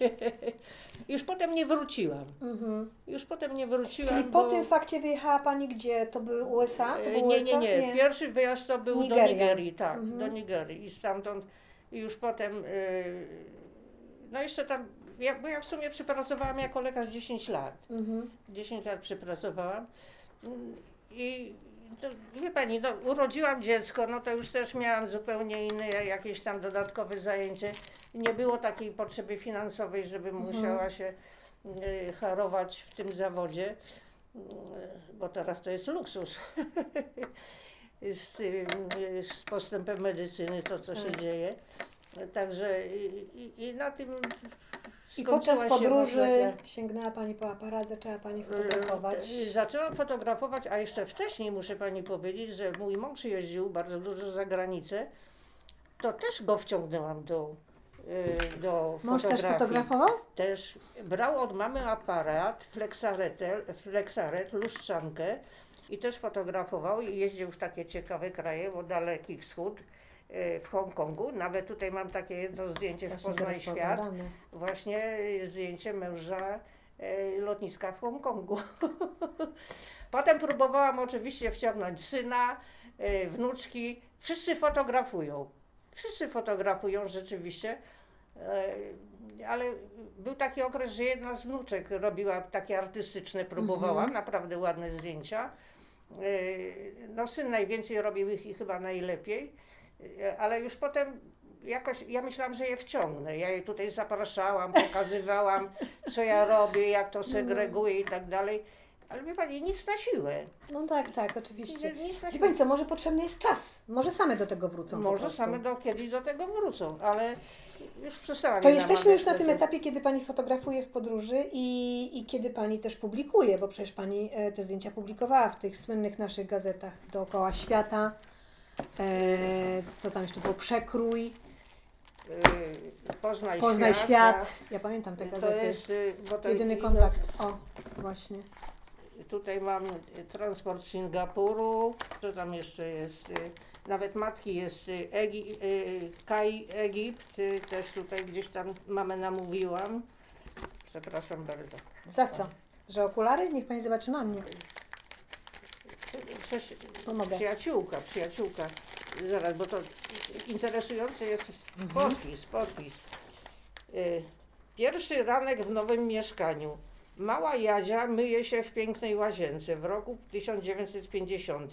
[SPEAKER 2] Już potem nie wróciłam.
[SPEAKER 1] Mhm.
[SPEAKER 2] Już potem nie wróciłam.
[SPEAKER 1] Czyli po
[SPEAKER 2] bo-
[SPEAKER 1] tym fakcie wyjechała Pani gdzie? To były USA? To były
[SPEAKER 2] Nie,
[SPEAKER 1] USA?
[SPEAKER 2] nie, nie. Pierwszy wyjazd to był do
[SPEAKER 1] Nigeria.
[SPEAKER 2] Nigerii, tak,
[SPEAKER 1] Mhm.
[SPEAKER 2] do Nigerii. I stamtąd i już potem, e, no jeszcze tam, ja, bo ja w sumie przepracowałam jako lekarz 10 lat.
[SPEAKER 1] Mhm.
[SPEAKER 2] 10 lat przepracowałam. Mm, I to, wie pani, no, urodziłam dziecko, no to już też miałam zupełnie inne jakieś tam dodatkowe zajęcie. Nie było takiej potrzeby finansowej, żeby
[SPEAKER 1] Mhm.
[SPEAKER 2] musiała się y, harować w tym zawodzie, y, bo teraz to jest luksus. z, tym, y, z postępem medycyny, to co się
[SPEAKER 1] Tak.
[SPEAKER 2] dzieje. Także i, i, i na tym
[SPEAKER 1] I podczas
[SPEAKER 2] się
[SPEAKER 1] podróży
[SPEAKER 2] może-
[SPEAKER 1] sięgnęła Pani po aparat, zaczęła Pani fotografować.
[SPEAKER 2] Y, Zaczęłam fotografować, a jeszcze wcześniej muszę pani powiedzieć, że mój mąż jeździł bardzo dużo za granicę. To też go wciągnęłam do, y, do
[SPEAKER 1] Mąż też
[SPEAKER 2] fotografii.
[SPEAKER 1] fotografował?
[SPEAKER 2] Też brał od mamy aparat, flexaretę, flexaret, lustrzankę i też fotografował i jeździł w takie ciekawe kraje, bo Daleki Wschód, y, w Hongkongu. Nawet tutaj mam takie jedno zdjęcie w
[SPEAKER 1] Właśnie
[SPEAKER 2] Poznaj
[SPEAKER 1] zaraz
[SPEAKER 2] Świat. Właśnie zdjęcie męża e, lotniska w Hongkongu. Potem próbowałam oczywiście wciągnąć syna, wnuczki. Wszyscy fotografują. Wszyscy fotografują rzeczywiście. Ale był taki okres, że jedna z wnuczek robiła takie artystyczne, próbowała,
[SPEAKER 1] Mhm.
[SPEAKER 2] naprawdę ładne zdjęcia. No syn najwięcej robił ich i chyba najlepiej, ale już potem jakoś, ja myślałam, że je wciągnę. Ja je tutaj zapraszałam, pokazywałam, co ja robię, jak to segreguję i tak dalej. Ale wie pani, nic na siłę.
[SPEAKER 1] No tak, tak, oczywiście. Wie. Pani co, może potrzebny jest czas. Może same do tego wrócą
[SPEAKER 2] Może same do, kiedyś do tego wrócą, ale już przestałam.
[SPEAKER 1] To
[SPEAKER 2] je
[SPEAKER 1] jesteśmy już na tym etapie, kiedy Pani fotografuje w podróży i, i kiedy Pani też publikuje, bo przecież Pani e, te zdjęcia publikowała w tych słynnych naszych gazetach dookoła świata. E, co tam jeszcze było? Przekrój,
[SPEAKER 2] Y, Poznaj,
[SPEAKER 1] Poznaj
[SPEAKER 2] świat.
[SPEAKER 1] świat. Ja pamiętam te
[SPEAKER 2] To
[SPEAKER 1] gazety.
[SPEAKER 2] jest, y, bo to
[SPEAKER 1] Jedyny kontakt. O, właśnie.
[SPEAKER 2] Tutaj mam y, transport z Singapuru, co tam jeszcze jest? Y, nawet matki jest y, Egi, y, Kai Egipt, y, też tutaj gdzieś tam mamę namówiłam. Przepraszam bardzo.
[SPEAKER 1] Za co? Że okulary? Niech pani zobaczy na mnie.
[SPEAKER 2] Coś,
[SPEAKER 1] Pomogę.
[SPEAKER 2] przyjaciółka, przyjaciółka. Zaraz, bo to interesujący jest podpis, podpis. Y, Pierwszy ranek w nowym mieszkaniu. Mała Jadzia myje się w pięknej łazience w roku 1950.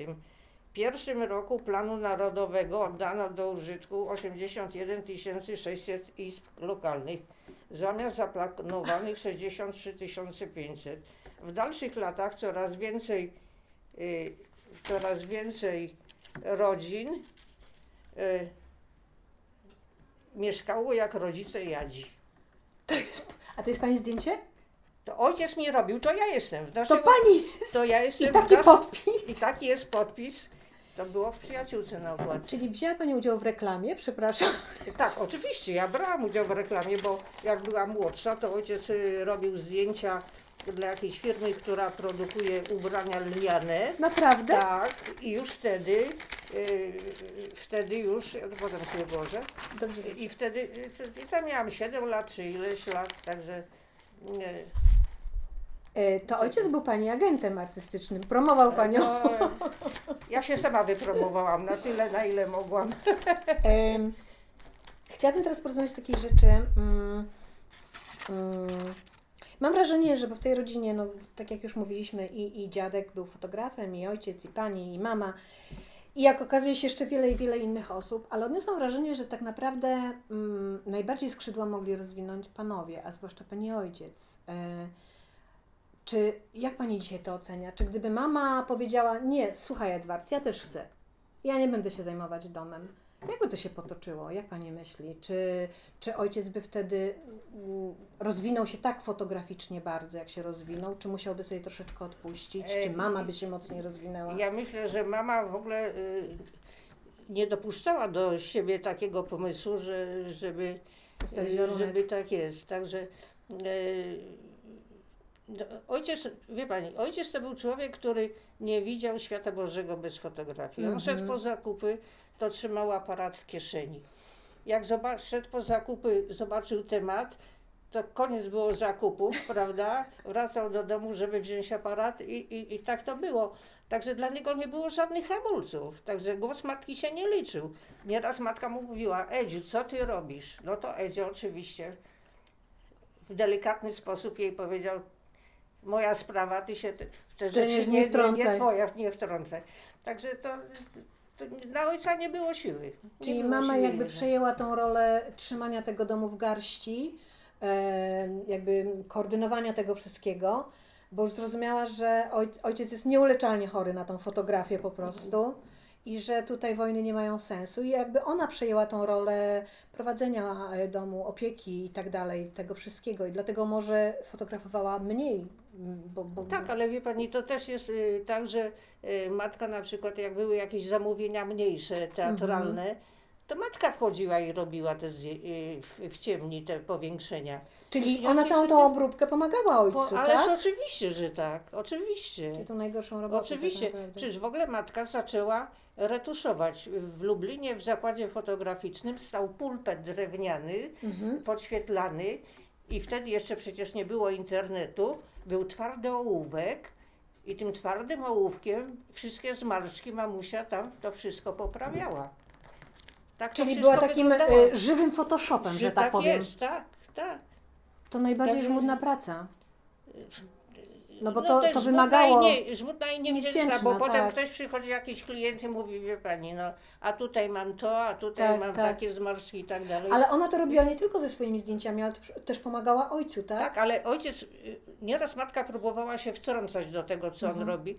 [SPEAKER 2] W pierwszym roku planu narodowego oddano do użytku 81 600 izb lokalnych zamiast zaplanowanych 63 500. W dalszych latach coraz więcej, y, coraz więcej rodzin y, mieszkało jak rodzice Jadzi.
[SPEAKER 1] A to jest pani zdjęcie?
[SPEAKER 2] To ojciec mi robił, to ja jestem. W
[SPEAKER 1] To
[SPEAKER 2] naszego,
[SPEAKER 1] pani!
[SPEAKER 2] to ja jestem
[SPEAKER 1] I
[SPEAKER 2] w
[SPEAKER 1] taki podpis.
[SPEAKER 2] I taki jest podpis. To było w przyjaciółce na okładce.
[SPEAKER 1] Czyli wzięła pani udział w reklamie, przepraszam.
[SPEAKER 2] Tak, oczywiście, ja brałam udział w reklamie, bo jak była młodsza, to ojciec y, robił zdjęcia dla jakiejś firmy, która produkuje ubrania lniane.
[SPEAKER 1] Naprawdę?
[SPEAKER 2] Tak, i już wtedy, y, wtedy już, ja to potem sobie włożę,
[SPEAKER 1] Dobrze.
[SPEAKER 2] i wtedy, y, i tam miałam 7 lat czy ileś lat, także y,
[SPEAKER 1] E, To ojciec był pani agentem artystycznym, promował panią.
[SPEAKER 2] no, ja się sama wypromowałam na tyle, na ile mogłam.
[SPEAKER 1] Chciałabym teraz porozmawiać o takiej rzeczy. mm, mm, Mam wrażenie, że w tej rodzinie, no, tak jak już mówiliśmy, i, i dziadek był fotografem, i ojciec, i pani, i mama. I jak okazuje się jeszcze wiele i wiele innych osób, ale odniosłam wrażenie, że tak naprawdę mm, najbardziej skrzydła mogli rozwinąć panowie, a zwłaszcza pani ojciec. E, czy jak pani dzisiaj to ocenia? Czy gdyby mama powiedziała, nie, słuchaj Edward, ja też chcę, ja nie będę się zajmować domem, jakby to się potoczyło? Jak pani myśli? Czy, czy ojciec by wtedy mm, rozwinął się tak fotograficznie bardzo, jak się rozwinął? Czy musiałby sobie troszeczkę odpuścić? Czy mama by się mocniej rozwinęła?
[SPEAKER 2] Ja myślę, że mama w ogóle y, nie dopuszczała do siebie takiego pomysłu, że, żeby, y, żeby tak jest. Także y, ojciec, wie pani, ojciec to był człowiek, który nie widział świata Bożego bez fotografii. On
[SPEAKER 1] Mhm.
[SPEAKER 2] szedł po zakupy, to trzymał aparat w kieszeni. Jak zobac- szedł po zakupy, zobaczył temat, to koniec było zakupów, prawda? Wracał do domu, żeby wziąć aparat i, i, i tak to było. Także dla niego nie było żadnych hamulców. Także głos matki się nie liczył. Nieraz matka mu mówiła, Edziu, co ty robisz? No to Edzio oczywiście w delikatny sposób jej powiedział, moja sprawa, ty się w te rzeczy
[SPEAKER 1] nie-
[SPEAKER 2] nie,
[SPEAKER 1] nie
[SPEAKER 2] nie,
[SPEAKER 1] wtrącaj.
[SPEAKER 2] twoja, nie wtrącaj. Także to, to dla ojca nie było siły. Nie
[SPEAKER 1] Czyli
[SPEAKER 2] było
[SPEAKER 1] mama
[SPEAKER 2] siły
[SPEAKER 1] jakby
[SPEAKER 2] jednak.
[SPEAKER 1] przejęła tą rolę trzymania tego domu w garści, e, jakby koordynowania tego wszystkiego, bo już zrozumiała, że oj, ojciec jest nieuleczalnie chory na tą fotografię po prostu i że tutaj wojny nie mają sensu i jakby ona przejęła tą rolę prowadzenia e, domu, opieki i tak dalej, tego wszystkiego i dlatego może fotografowała mniej, m, bo, bo
[SPEAKER 2] Tak, ale wie pani, to też jest y, tak, że y, matka na przykład, jak były jakieś zamówienia mniejsze, teatralne,
[SPEAKER 1] Mhm.
[SPEAKER 2] to matka wchodziła i robiła te y, w, ciemni te powiększenia.
[SPEAKER 1] czyli ona całą tą obróbkę pomagała ojcu,
[SPEAKER 2] Po, ależ
[SPEAKER 1] tak?
[SPEAKER 2] oczywiście, że tak, oczywiście.
[SPEAKER 1] I tą najgorszą robotę
[SPEAKER 2] Oczywiście,
[SPEAKER 1] tak
[SPEAKER 2] przecież w ogóle matka zaczęła retuszować. W Lublinie w zakładzie fotograficznym stał pulpet drewniany,
[SPEAKER 1] Mhm.
[SPEAKER 2] podświetlany i wtedy jeszcze przecież nie było internetu, był twardy ołówek i tym twardym ołówkiem wszystkie zmarszczki mamusia tam to wszystko poprawiała. Tak to
[SPEAKER 1] Czyli
[SPEAKER 2] wszystko
[SPEAKER 1] była takim
[SPEAKER 2] wyglądało.
[SPEAKER 1] e, żywym Photoshopem, że,
[SPEAKER 2] Że
[SPEAKER 1] tak, powiem.
[SPEAKER 2] jest, tak, tak.
[SPEAKER 1] To najbardziej
[SPEAKER 2] Tak,
[SPEAKER 1] żmudna praca. No bo
[SPEAKER 2] No
[SPEAKER 1] to, to wymagało.
[SPEAKER 2] Nie, żmudna i niewdzięczna, bo potem
[SPEAKER 1] tak.
[SPEAKER 2] ktoś przychodzi, jakiś klient i mówi, wie pani, no a tutaj mam to, a tutaj
[SPEAKER 1] Tak,
[SPEAKER 2] mam
[SPEAKER 1] tak.
[SPEAKER 2] takie zmarszczki i tak dalej.
[SPEAKER 1] Ale ona to robiła nie tylko ze swoimi zdjęciami, ale też- pomagała ojcu, tak?
[SPEAKER 2] Tak, ale ojciec, y, nieraz matka próbowała się wtrącać do tego, co
[SPEAKER 1] Mhm.
[SPEAKER 2] on robi.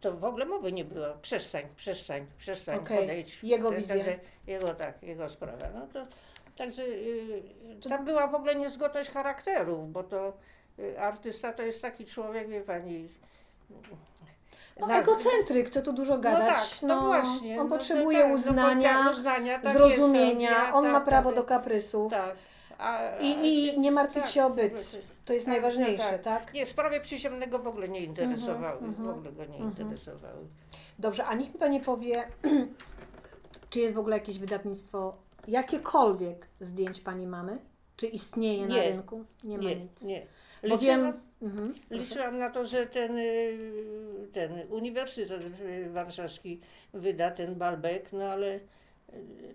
[SPEAKER 2] To- w ogóle mowy nie było. Przestań, przestań, przestań,
[SPEAKER 1] Okej,
[SPEAKER 2] podejdź.
[SPEAKER 1] jego
[SPEAKER 2] Tak,
[SPEAKER 1] wizja.
[SPEAKER 2] Także, jego tak, jego sprawa. No to, także y, tam była w ogóle niezgodność charakterów, bo to artysta to jest taki człowiek, wie pani.
[SPEAKER 1] No,
[SPEAKER 2] na-
[SPEAKER 1] egocentryk, chce tu dużo gadać.
[SPEAKER 2] No tak, no, właśnie.
[SPEAKER 1] On
[SPEAKER 2] no
[SPEAKER 1] potrzebuje
[SPEAKER 2] tak, no,
[SPEAKER 1] uznania,
[SPEAKER 2] bo- uznania tak
[SPEAKER 1] zrozumienia,
[SPEAKER 2] jest, tak,
[SPEAKER 1] on ma
[SPEAKER 2] tak,
[SPEAKER 1] prawo
[SPEAKER 2] tak,
[SPEAKER 1] do kaprysów.
[SPEAKER 2] Tak. A,
[SPEAKER 1] I, I nie martwić
[SPEAKER 2] tak,
[SPEAKER 1] się o
[SPEAKER 2] tak,
[SPEAKER 1] byt.
[SPEAKER 2] tak.
[SPEAKER 1] To jest
[SPEAKER 2] Tak,
[SPEAKER 1] najważniejsze,
[SPEAKER 2] tak,
[SPEAKER 1] tak?
[SPEAKER 2] Nie, sprawy przyziemnego w ogóle nie interesowały.
[SPEAKER 1] mhm,
[SPEAKER 2] w ogóle go nie
[SPEAKER 1] mhm.
[SPEAKER 2] interesowały.
[SPEAKER 1] Dobrze, a niech mi Pani powie, Czy jest w ogóle jakieś wydawnictwo, jakiekolwiek zdjęć pani mamy? Czy istnieje na
[SPEAKER 2] Nie.
[SPEAKER 1] rynku? Nie ma
[SPEAKER 2] Nie,
[SPEAKER 1] nic.
[SPEAKER 2] nie.
[SPEAKER 1] Bo
[SPEAKER 2] Liczyłam,
[SPEAKER 1] wiem. Mhm,
[SPEAKER 2] liczyłam na to, że ten, y, ten Uniwersytet y, Warszawski wyda ten Balbek, no ale y,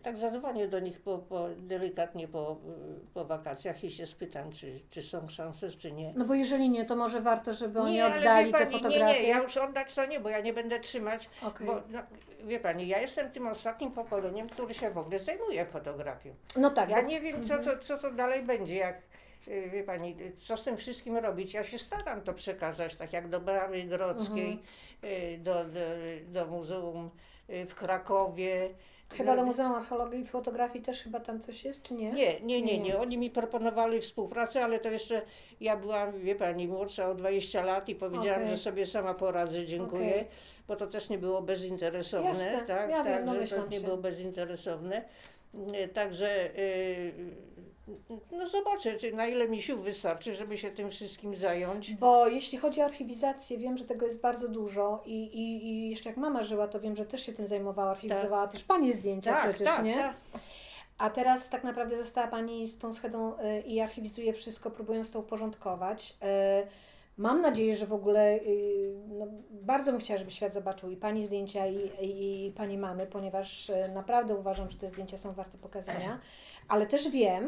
[SPEAKER 2] tak zadzwonię do nich po, po, delikatnie po, y, po wakacjach i się spytam, czy, czy są szanse, czy nie.
[SPEAKER 1] No bo jeżeli nie, to może warto, żeby oni
[SPEAKER 2] nie, ale
[SPEAKER 1] oddali
[SPEAKER 2] wie
[SPEAKER 1] te
[SPEAKER 2] pani,
[SPEAKER 1] fotografie.
[SPEAKER 2] Nie, nie, ja już oddać to nie, bo ja nie będę trzymać,
[SPEAKER 1] Okej.
[SPEAKER 2] bo no, wie pani, ja jestem tym ostatnim pokoleniem, który się w ogóle zajmuje fotografią.
[SPEAKER 1] No tak,
[SPEAKER 2] Ja
[SPEAKER 1] bo-
[SPEAKER 2] nie wiem, co, co, co to dalej będzie, jak wie pani, y, co z tym wszystkim robić. Ja się staram to przekazać, tak jak do Bramy Grodzkiej,
[SPEAKER 1] Mhm.
[SPEAKER 2] y, do, do, do muzeum y, w Krakowie.
[SPEAKER 1] Chyba
[SPEAKER 2] No,
[SPEAKER 1] do Muzeum Archeologii i Fotografii też chyba tam coś jest, czy nie?
[SPEAKER 2] Nie, nie, nie,
[SPEAKER 1] Nie.
[SPEAKER 2] Oni mi proponowali współpracę, ale to jeszcze ja byłam, wie pani, młodsza o 20 lat i powiedziałam,
[SPEAKER 1] Okej.
[SPEAKER 2] że sobie sama poradzę, dziękuję,
[SPEAKER 1] Okej.
[SPEAKER 2] bo to też nie było bezinteresowne.
[SPEAKER 1] Jasne,
[SPEAKER 2] tak,
[SPEAKER 1] ja wiem,
[SPEAKER 2] tak,
[SPEAKER 1] no
[SPEAKER 2] że
[SPEAKER 1] myślam
[SPEAKER 2] to nie było bezinteresowne. Y, Także y, no zobaczę, na ile mi sił wystarczy, żeby się tym wszystkim zająć.
[SPEAKER 1] Bo jeśli chodzi o archiwizację, wiem, że tego jest bardzo dużo i, i, i jeszcze jak mama żyła, to wiem, że też się tym zajmowała, archiwizowała też Pani zdjęcia
[SPEAKER 2] Tak,
[SPEAKER 1] przecież,
[SPEAKER 2] tak,
[SPEAKER 1] nie?
[SPEAKER 2] tak.
[SPEAKER 1] A teraz tak naprawdę została Pani z tą schedą y, i archiwizuje wszystko, próbując to uporządkować. Y, Mam nadzieję, że w ogóle y, no, bardzo bym chciała, żeby świat zobaczył i Pani zdjęcia, i, i, Pani mamy, ponieważ y, naprawdę uważam, że te zdjęcia są warte pokazania. Ale też wiem,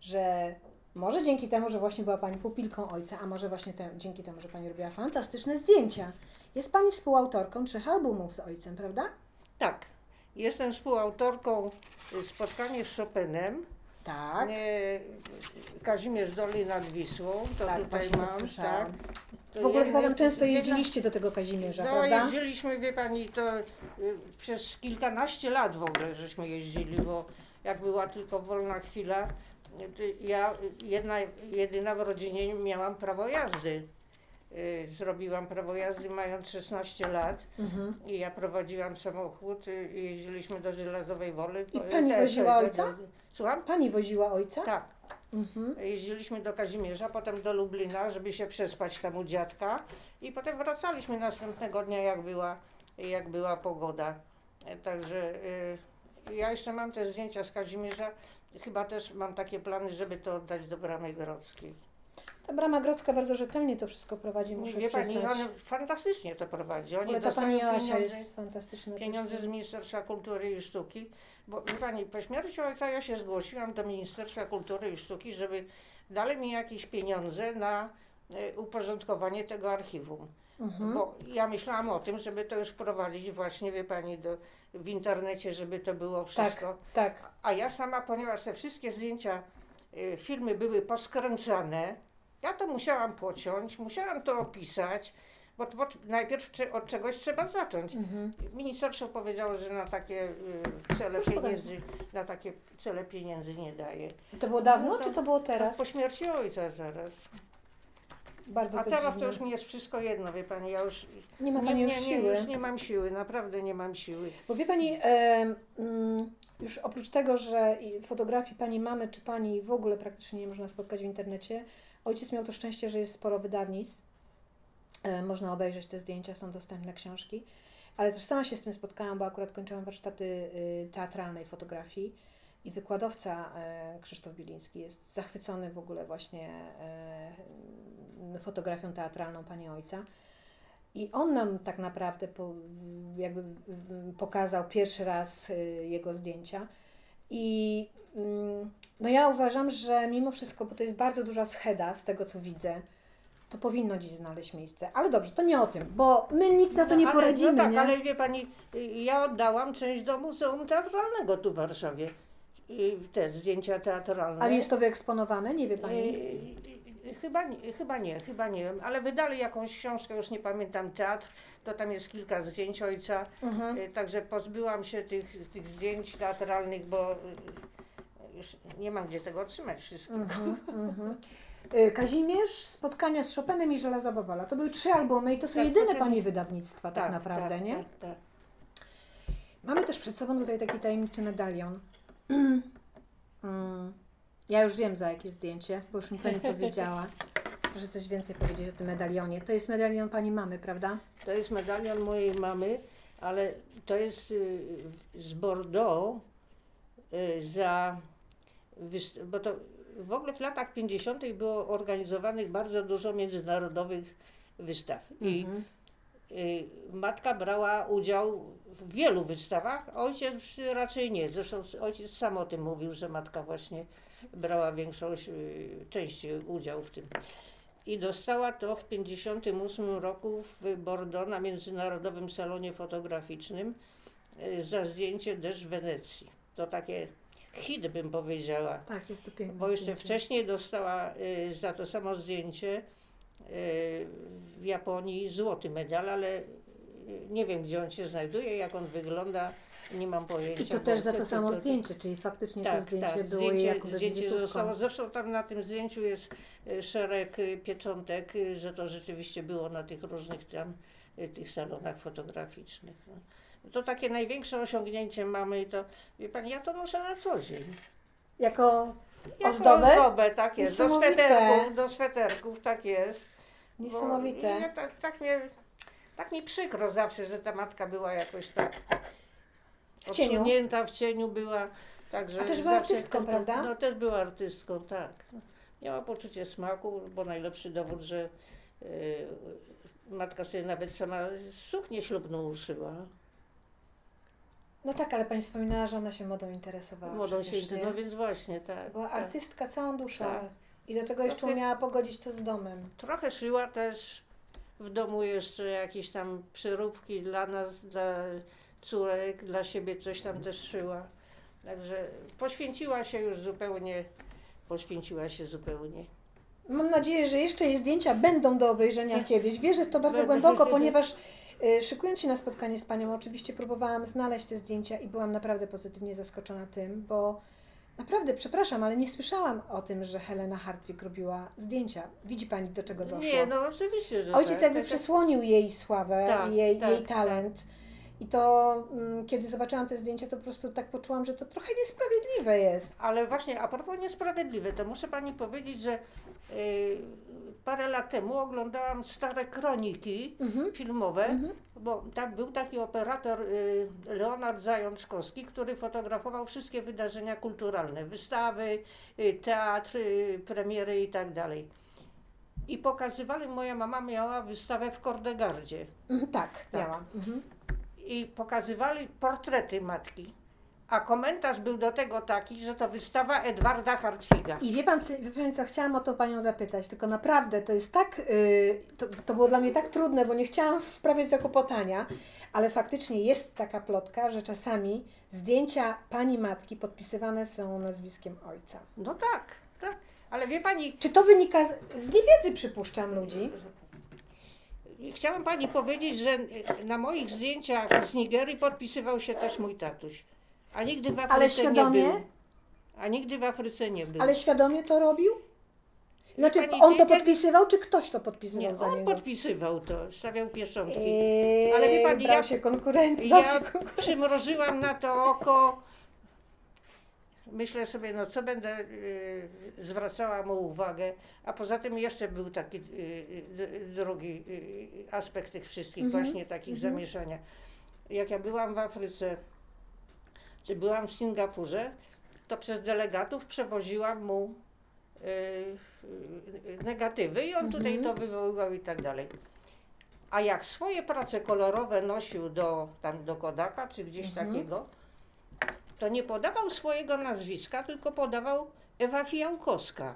[SPEAKER 1] że może dzięki temu, że właśnie była Pani pupilką ojca, a może właśnie te, dzięki temu, że Pani robiła fantastyczne zdjęcia. Jest Pani współautorką trzech albumów z ojcem, prawda?
[SPEAKER 2] tak. Jestem współautorką y, spotkania z Chopinem.
[SPEAKER 1] Tak.
[SPEAKER 2] Nie, Kazimierz Dolny nad Wisłą, to
[SPEAKER 1] Tak,
[SPEAKER 2] tutaj
[SPEAKER 1] właśnie
[SPEAKER 2] mam.
[SPEAKER 1] słyszałam.
[SPEAKER 2] Tak. To
[SPEAKER 1] W ogóle chyba tam często
[SPEAKER 2] jedna-
[SPEAKER 1] jeździliście do tego Kazimierza,
[SPEAKER 2] No
[SPEAKER 1] prawda?
[SPEAKER 2] jeździliśmy, wie pani, to y, przez kilkanaście lat w ogóle żeśmy jeździli, bo jak była tylko wolna chwila, y, to ja y, jedna, jedyna w rodzinie miałam prawo jazdy. Y, Zrobiłam prawo jazdy mając 16 lat
[SPEAKER 1] Mhm.
[SPEAKER 2] i ja prowadziłam samochód y, i jeździliśmy do Żelazowej Woli.
[SPEAKER 1] I
[SPEAKER 2] po-
[SPEAKER 1] pani
[SPEAKER 2] te-
[SPEAKER 1] woziła
[SPEAKER 2] te-
[SPEAKER 1] ojca?
[SPEAKER 2] Słucham?
[SPEAKER 1] Pani woziła ojca?
[SPEAKER 2] Tak.
[SPEAKER 1] Mhm.
[SPEAKER 2] Jeździliśmy do Kazimierza, potem do Lublina, żeby się przespać tam u dziadka i potem wracaliśmy następnego dnia, jak była, jak była pogoda. E, Także y, ja jeszcze mam te zdjęcia z Kazimierza. Chyba też mam takie plany, żeby to oddać do Bramy Grodzkiej.
[SPEAKER 1] Ta Brama Grodzka bardzo rzetelnie to wszystko prowadzi, muszę
[SPEAKER 2] Wie pani,
[SPEAKER 1] przyznać.
[SPEAKER 2] on fantastycznie to prowadzi. Oni
[SPEAKER 1] Ale ta pani Asia
[SPEAKER 2] pieniądze,
[SPEAKER 1] jest fantastyczna.
[SPEAKER 2] pieniądze z Ministerstwa Kultury i Sztuki. Bo wie pani, po śmierci ojca ja się zgłosiłam do Ministerstwa Kultury i Sztuki, żeby dali mi jakieś pieniądze na e, uporządkowanie tego archiwum.
[SPEAKER 1] Mhm.
[SPEAKER 2] Bo ja myślałam o tym, żeby to już wprowadzić właśnie, wie pani, do, w internecie, żeby to było wszystko.
[SPEAKER 1] Tak,
[SPEAKER 2] A ja sama, ponieważ te wszystkie zdjęcia, y, filmy były poskręcane, ja to musiałam pociąć, musiałam to opisać, bo, bo najpierw cze- od czegoś trzeba zacząć.
[SPEAKER 1] mhm.
[SPEAKER 2] Ministerstwo powiedziało, że na takie y, cele
[SPEAKER 1] Proszę
[SPEAKER 2] pieniędzy, na takie cele pieniędzy nie daje.
[SPEAKER 1] To było dawno,
[SPEAKER 2] No to-
[SPEAKER 1] czy to było teraz?
[SPEAKER 2] Po śmierci ojca zaraz.
[SPEAKER 1] Bardzo
[SPEAKER 2] A
[SPEAKER 1] to
[SPEAKER 2] teraz
[SPEAKER 1] dziwne.
[SPEAKER 2] to już mi jest wszystko jedno, wie pani, ja już
[SPEAKER 1] Nie ma
[SPEAKER 2] nie,
[SPEAKER 1] Pani
[SPEAKER 2] nie,
[SPEAKER 1] już
[SPEAKER 2] nie,
[SPEAKER 1] siły.
[SPEAKER 2] już nie mam siły, naprawdę nie mam siły.
[SPEAKER 1] Bo wie Pani, em, mm, już oprócz tego, że fotografii Pani mamy czy Pani w ogóle praktycznie nie można spotkać w internecie, ojciec miał to szczęście, że jest sporo wydawnictw. E, Można obejrzeć te zdjęcia, są dostępne książki. Ale też sama się z tym spotkałam, bo akurat kończyłam warsztaty y, teatralnej fotografii i wykładowca e, Krzysztof Biliński jest zachwycony w ogóle właśnie e, fotografią teatralną pani ojca. I on nam tak naprawdę po, jakby pokazał pierwszy raz y, jego zdjęcia. I mm, no ja uważam, że mimo wszystko, bo to jest bardzo duża scheda z tego co widzę, to powinno dziś znaleźć miejsce. Ale dobrze, to nie o tym, bo my nic na to nie
[SPEAKER 2] ale,
[SPEAKER 1] poradzimy,
[SPEAKER 2] No tak,
[SPEAKER 1] nie?
[SPEAKER 2] ale wie pani, y, ja oddałam część do Muzeum Teatralnego tu w Warszawie. Y, Te zdjęcia teatralne.
[SPEAKER 1] Ale jest to wyeksponowane, nie wie Pani?
[SPEAKER 2] Chyba nie, chyba nie, chyba nie wiem, ale wydali jakąś książkę, już nie pamiętam, teatr, to tam jest kilka zdjęć ojca,
[SPEAKER 1] Mhm.
[SPEAKER 2] y, także pozbyłam się tych, tych zdjęć teatralnych, bo y, już nie mam gdzie tego otrzymać wszystkiego.
[SPEAKER 1] Mhm, mhm. Y, Kazimierz, spotkania z Chopinem i Żelazowa Wola. To były trzy albumy i to są
[SPEAKER 2] Tak,
[SPEAKER 1] jedyne
[SPEAKER 2] potem-
[SPEAKER 1] Pani wydawnictwa tak, naprawdę,
[SPEAKER 2] tak,
[SPEAKER 1] nie?
[SPEAKER 2] Tak, tak.
[SPEAKER 1] Mamy też przed sobą tutaj taki tajemniczy medalion. Mm. Ja już wiem za jakie zdjęcie, bo już mi Pani powiedziała. Proszę coś więcej powiedzieć o tym medalionie. To jest medalion Pani mamy, prawda?
[SPEAKER 2] To jest medalion mojej mamy, ale to jest y, z Bordeaux y, za, bo to w ogóle w latach 50. było organizowanych bardzo dużo międzynarodowych wystaw. I
[SPEAKER 1] Mhm.
[SPEAKER 2] y, matka brała udział w wielu wystawach, ojciec raczej nie. Zresztą ojciec sam o tym mówił, że matka właśnie brała większość, y, częściej udział w tym. I dostała to w 1958 roku w Bordeaux na Międzynarodowym Salonie Fotograficznym y, za zdjęcie Deszcz Wenecji. To takie hit bym powiedziała.
[SPEAKER 1] Tak, jest to piękne.
[SPEAKER 2] Bo jeszcze
[SPEAKER 1] zdjęcie.
[SPEAKER 2] wcześniej dostała y, za to samo zdjęcie w Japonii złoty medal, ale nie wiem gdzie on się znajduje, jak on wygląda, nie mam pojęcia.
[SPEAKER 1] I to
[SPEAKER 2] bo
[SPEAKER 1] też za to samo zdjęcie, czyli faktycznie to
[SPEAKER 2] Tak,
[SPEAKER 1] zdjęcie
[SPEAKER 2] tak.
[SPEAKER 1] było jej
[SPEAKER 2] Zdjęcie,
[SPEAKER 1] jakoby
[SPEAKER 2] zdjęcie zostało, zresztą tam na tym zdjęciu jest y, szereg y, pieczątek, y, że to rzeczywiście było na tych różnych tam tych salonach fotograficznych. No. To takie największe osiągnięcie mamy i to, wie pani, ja to noszę na co dzień.
[SPEAKER 1] Jako
[SPEAKER 2] Jako
[SPEAKER 1] Ozdobę?
[SPEAKER 2] ozdobę, tak jest. Do sweterków, do sweterków, tak jest. Bo
[SPEAKER 1] niesamowite.
[SPEAKER 2] Ja, tak, tak, mnie, tak mi przykro zawsze, że ta matka była jakoś tak
[SPEAKER 1] W cieniu.
[SPEAKER 2] odsunięta, w cieniu była. Także
[SPEAKER 1] A też była artystką,
[SPEAKER 2] ten-
[SPEAKER 1] prawda?
[SPEAKER 2] No też była artystką, tak. Miała poczucie smaku, bo najlepszy dowód, że y, matka sobie nawet sama suknię ślubną uszyła.
[SPEAKER 1] No tak, ale pani wspominała, że ona się modą interesowała
[SPEAKER 2] Modą się,
[SPEAKER 1] przecież, nie?
[SPEAKER 2] no więc właśnie, tak.
[SPEAKER 1] Była
[SPEAKER 2] tak,
[SPEAKER 1] artystka całą duszą.
[SPEAKER 2] tak.
[SPEAKER 1] I do tego jeszcze umiała pogodzić to z domem.
[SPEAKER 2] Trochę szyła też w domu jeszcze jakieś tam przyróbki dla nas, dla córek, dla siebie coś tam też szyła. Także poświęciła się już zupełnie, poświęciła się zupełnie.
[SPEAKER 1] Mam nadzieję, że jeszcze jej zdjęcia będą do obejrzenia kiedyś. Wierzę w to bardzo głęboko, ponieważ y, szykując się na spotkanie z Panią, oczywiście próbowałam znaleźć te zdjęcia i byłam naprawdę pozytywnie zaskoczona tym, bo naprawdę, przepraszam, ale nie słyszałam o tym, że Helena Hartwig robiła zdjęcia. Widzi Pani, do czego doszło?
[SPEAKER 2] Nie, no oczywiście, że
[SPEAKER 1] Ojciec
[SPEAKER 2] tak.
[SPEAKER 1] jakby
[SPEAKER 2] Tak,
[SPEAKER 1] przysłonił jej sławę,
[SPEAKER 2] Tak,
[SPEAKER 1] jej,
[SPEAKER 2] tak,
[SPEAKER 1] jej
[SPEAKER 2] tak.
[SPEAKER 1] talent. I to, mm, kiedy zobaczyłam te zdjęcia, to po prostu tak poczułam, że to trochę niesprawiedliwe jest.
[SPEAKER 2] Ale właśnie a propos niesprawiedliwe, to muszę pani powiedzieć, że y, parę lat temu oglądałam stare kroniki
[SPEAKER 1] Mhm.
[SPEAKER 2] filmowe,
[SPEAKER 1] Mhm.
[SPEAKER 2] bo tak był taki operator y, Leonard Zajączkowski, który fotografował wszystkie wydarzenia kulturalne, wystawy, y, teatr, y, premiery i tak dalej. I pokazywali, moja mama miała wystawę w Kordegardzie
[SPEAKER 1] Mhm, Tak,
[SPEAKER 2] Tak.
[SPEAKER 1] miałam. Mhm.
[SPEAKER 2] I pokazywali portrety matki. A komentarz był do tego taki, że to wystawa Edwarda Hartwiga.
[SPEAKER 1] I wie pan, wie pan co, chciałam o to Panią zapytać, tylko naprawdę to jest tak, y, to, to było dla mnie tak trudne, bo nie chciałam sprawiać zakłopotania, ale faktycznie jest taka plotka, że czasami zdjęcia Pani matki podpisywane są nazwiskiem ojca.
[SPEAKER 2] No tak, tak. Ale wie pani,
[SPEAKER 1] Czy to wynika z, z niewiedzy, przypuszczam, ludzi?
[SPEAKER 2] Chciałam pani powiedzieć, że na moich zdjęciach z Nigerii podpisywał się też mój tatuś. A nigdy w Afryce
[SPEAKER 1] Ale świadomie?
[SPEAKER 2] nie był. A nigdy w Afryce nie był.
[SPEAKER 1] Ale świadomie to robił? Znaczy,
[SPEAKER 2] Pani,
[SPEAKER 1] on to podpisywał, czy ktoś to podpisywał
[SPEAKER 2] nie,
[SPEAKER 1] za
[SPEAKER 2] on
[SPEAKER 1] niego?
[SPEAKER 2] podpisywał to, stawiał pieczątki.
[SPEAKER 1] Eee,
[SPEAKER 2] Ale wie pani, ja-
[SPEAKER 1] się konkurencji, brał
[SPEAKER 2] Ja
[SPEAKER 1] się konkurencji.
[SPEAKER 2] przymrożyłam na to oko. Myślę sobie, no co będę y, zwracała mu uwagę, a poza tym jeszcze był taki y, y, drugi y, aspekt tych wszystkich
[SPEAKER 1] Mhm,
[SPEAKER 2] właśnie takich
[SPEAKER 1] mhm.
[SPEAKER 2] zamieszania. Jak ja byłam w Afryce, czy byłam w Singapurze, to przez delegatów przewoziłam mu negatywy i on tutaj
[SPEAKER 1] Mhm.
[SPEAKER 2] to wywoływał i tak dalej. A jak swoje prace kolorowe nosił do, tam do Kodaka czy gdzieś
[SPEAKER 1] Mhm.
[SPEAKER 2] takiego, to nie podawał swojego nazwiska, tylko podawał Ewa Fijałkowska.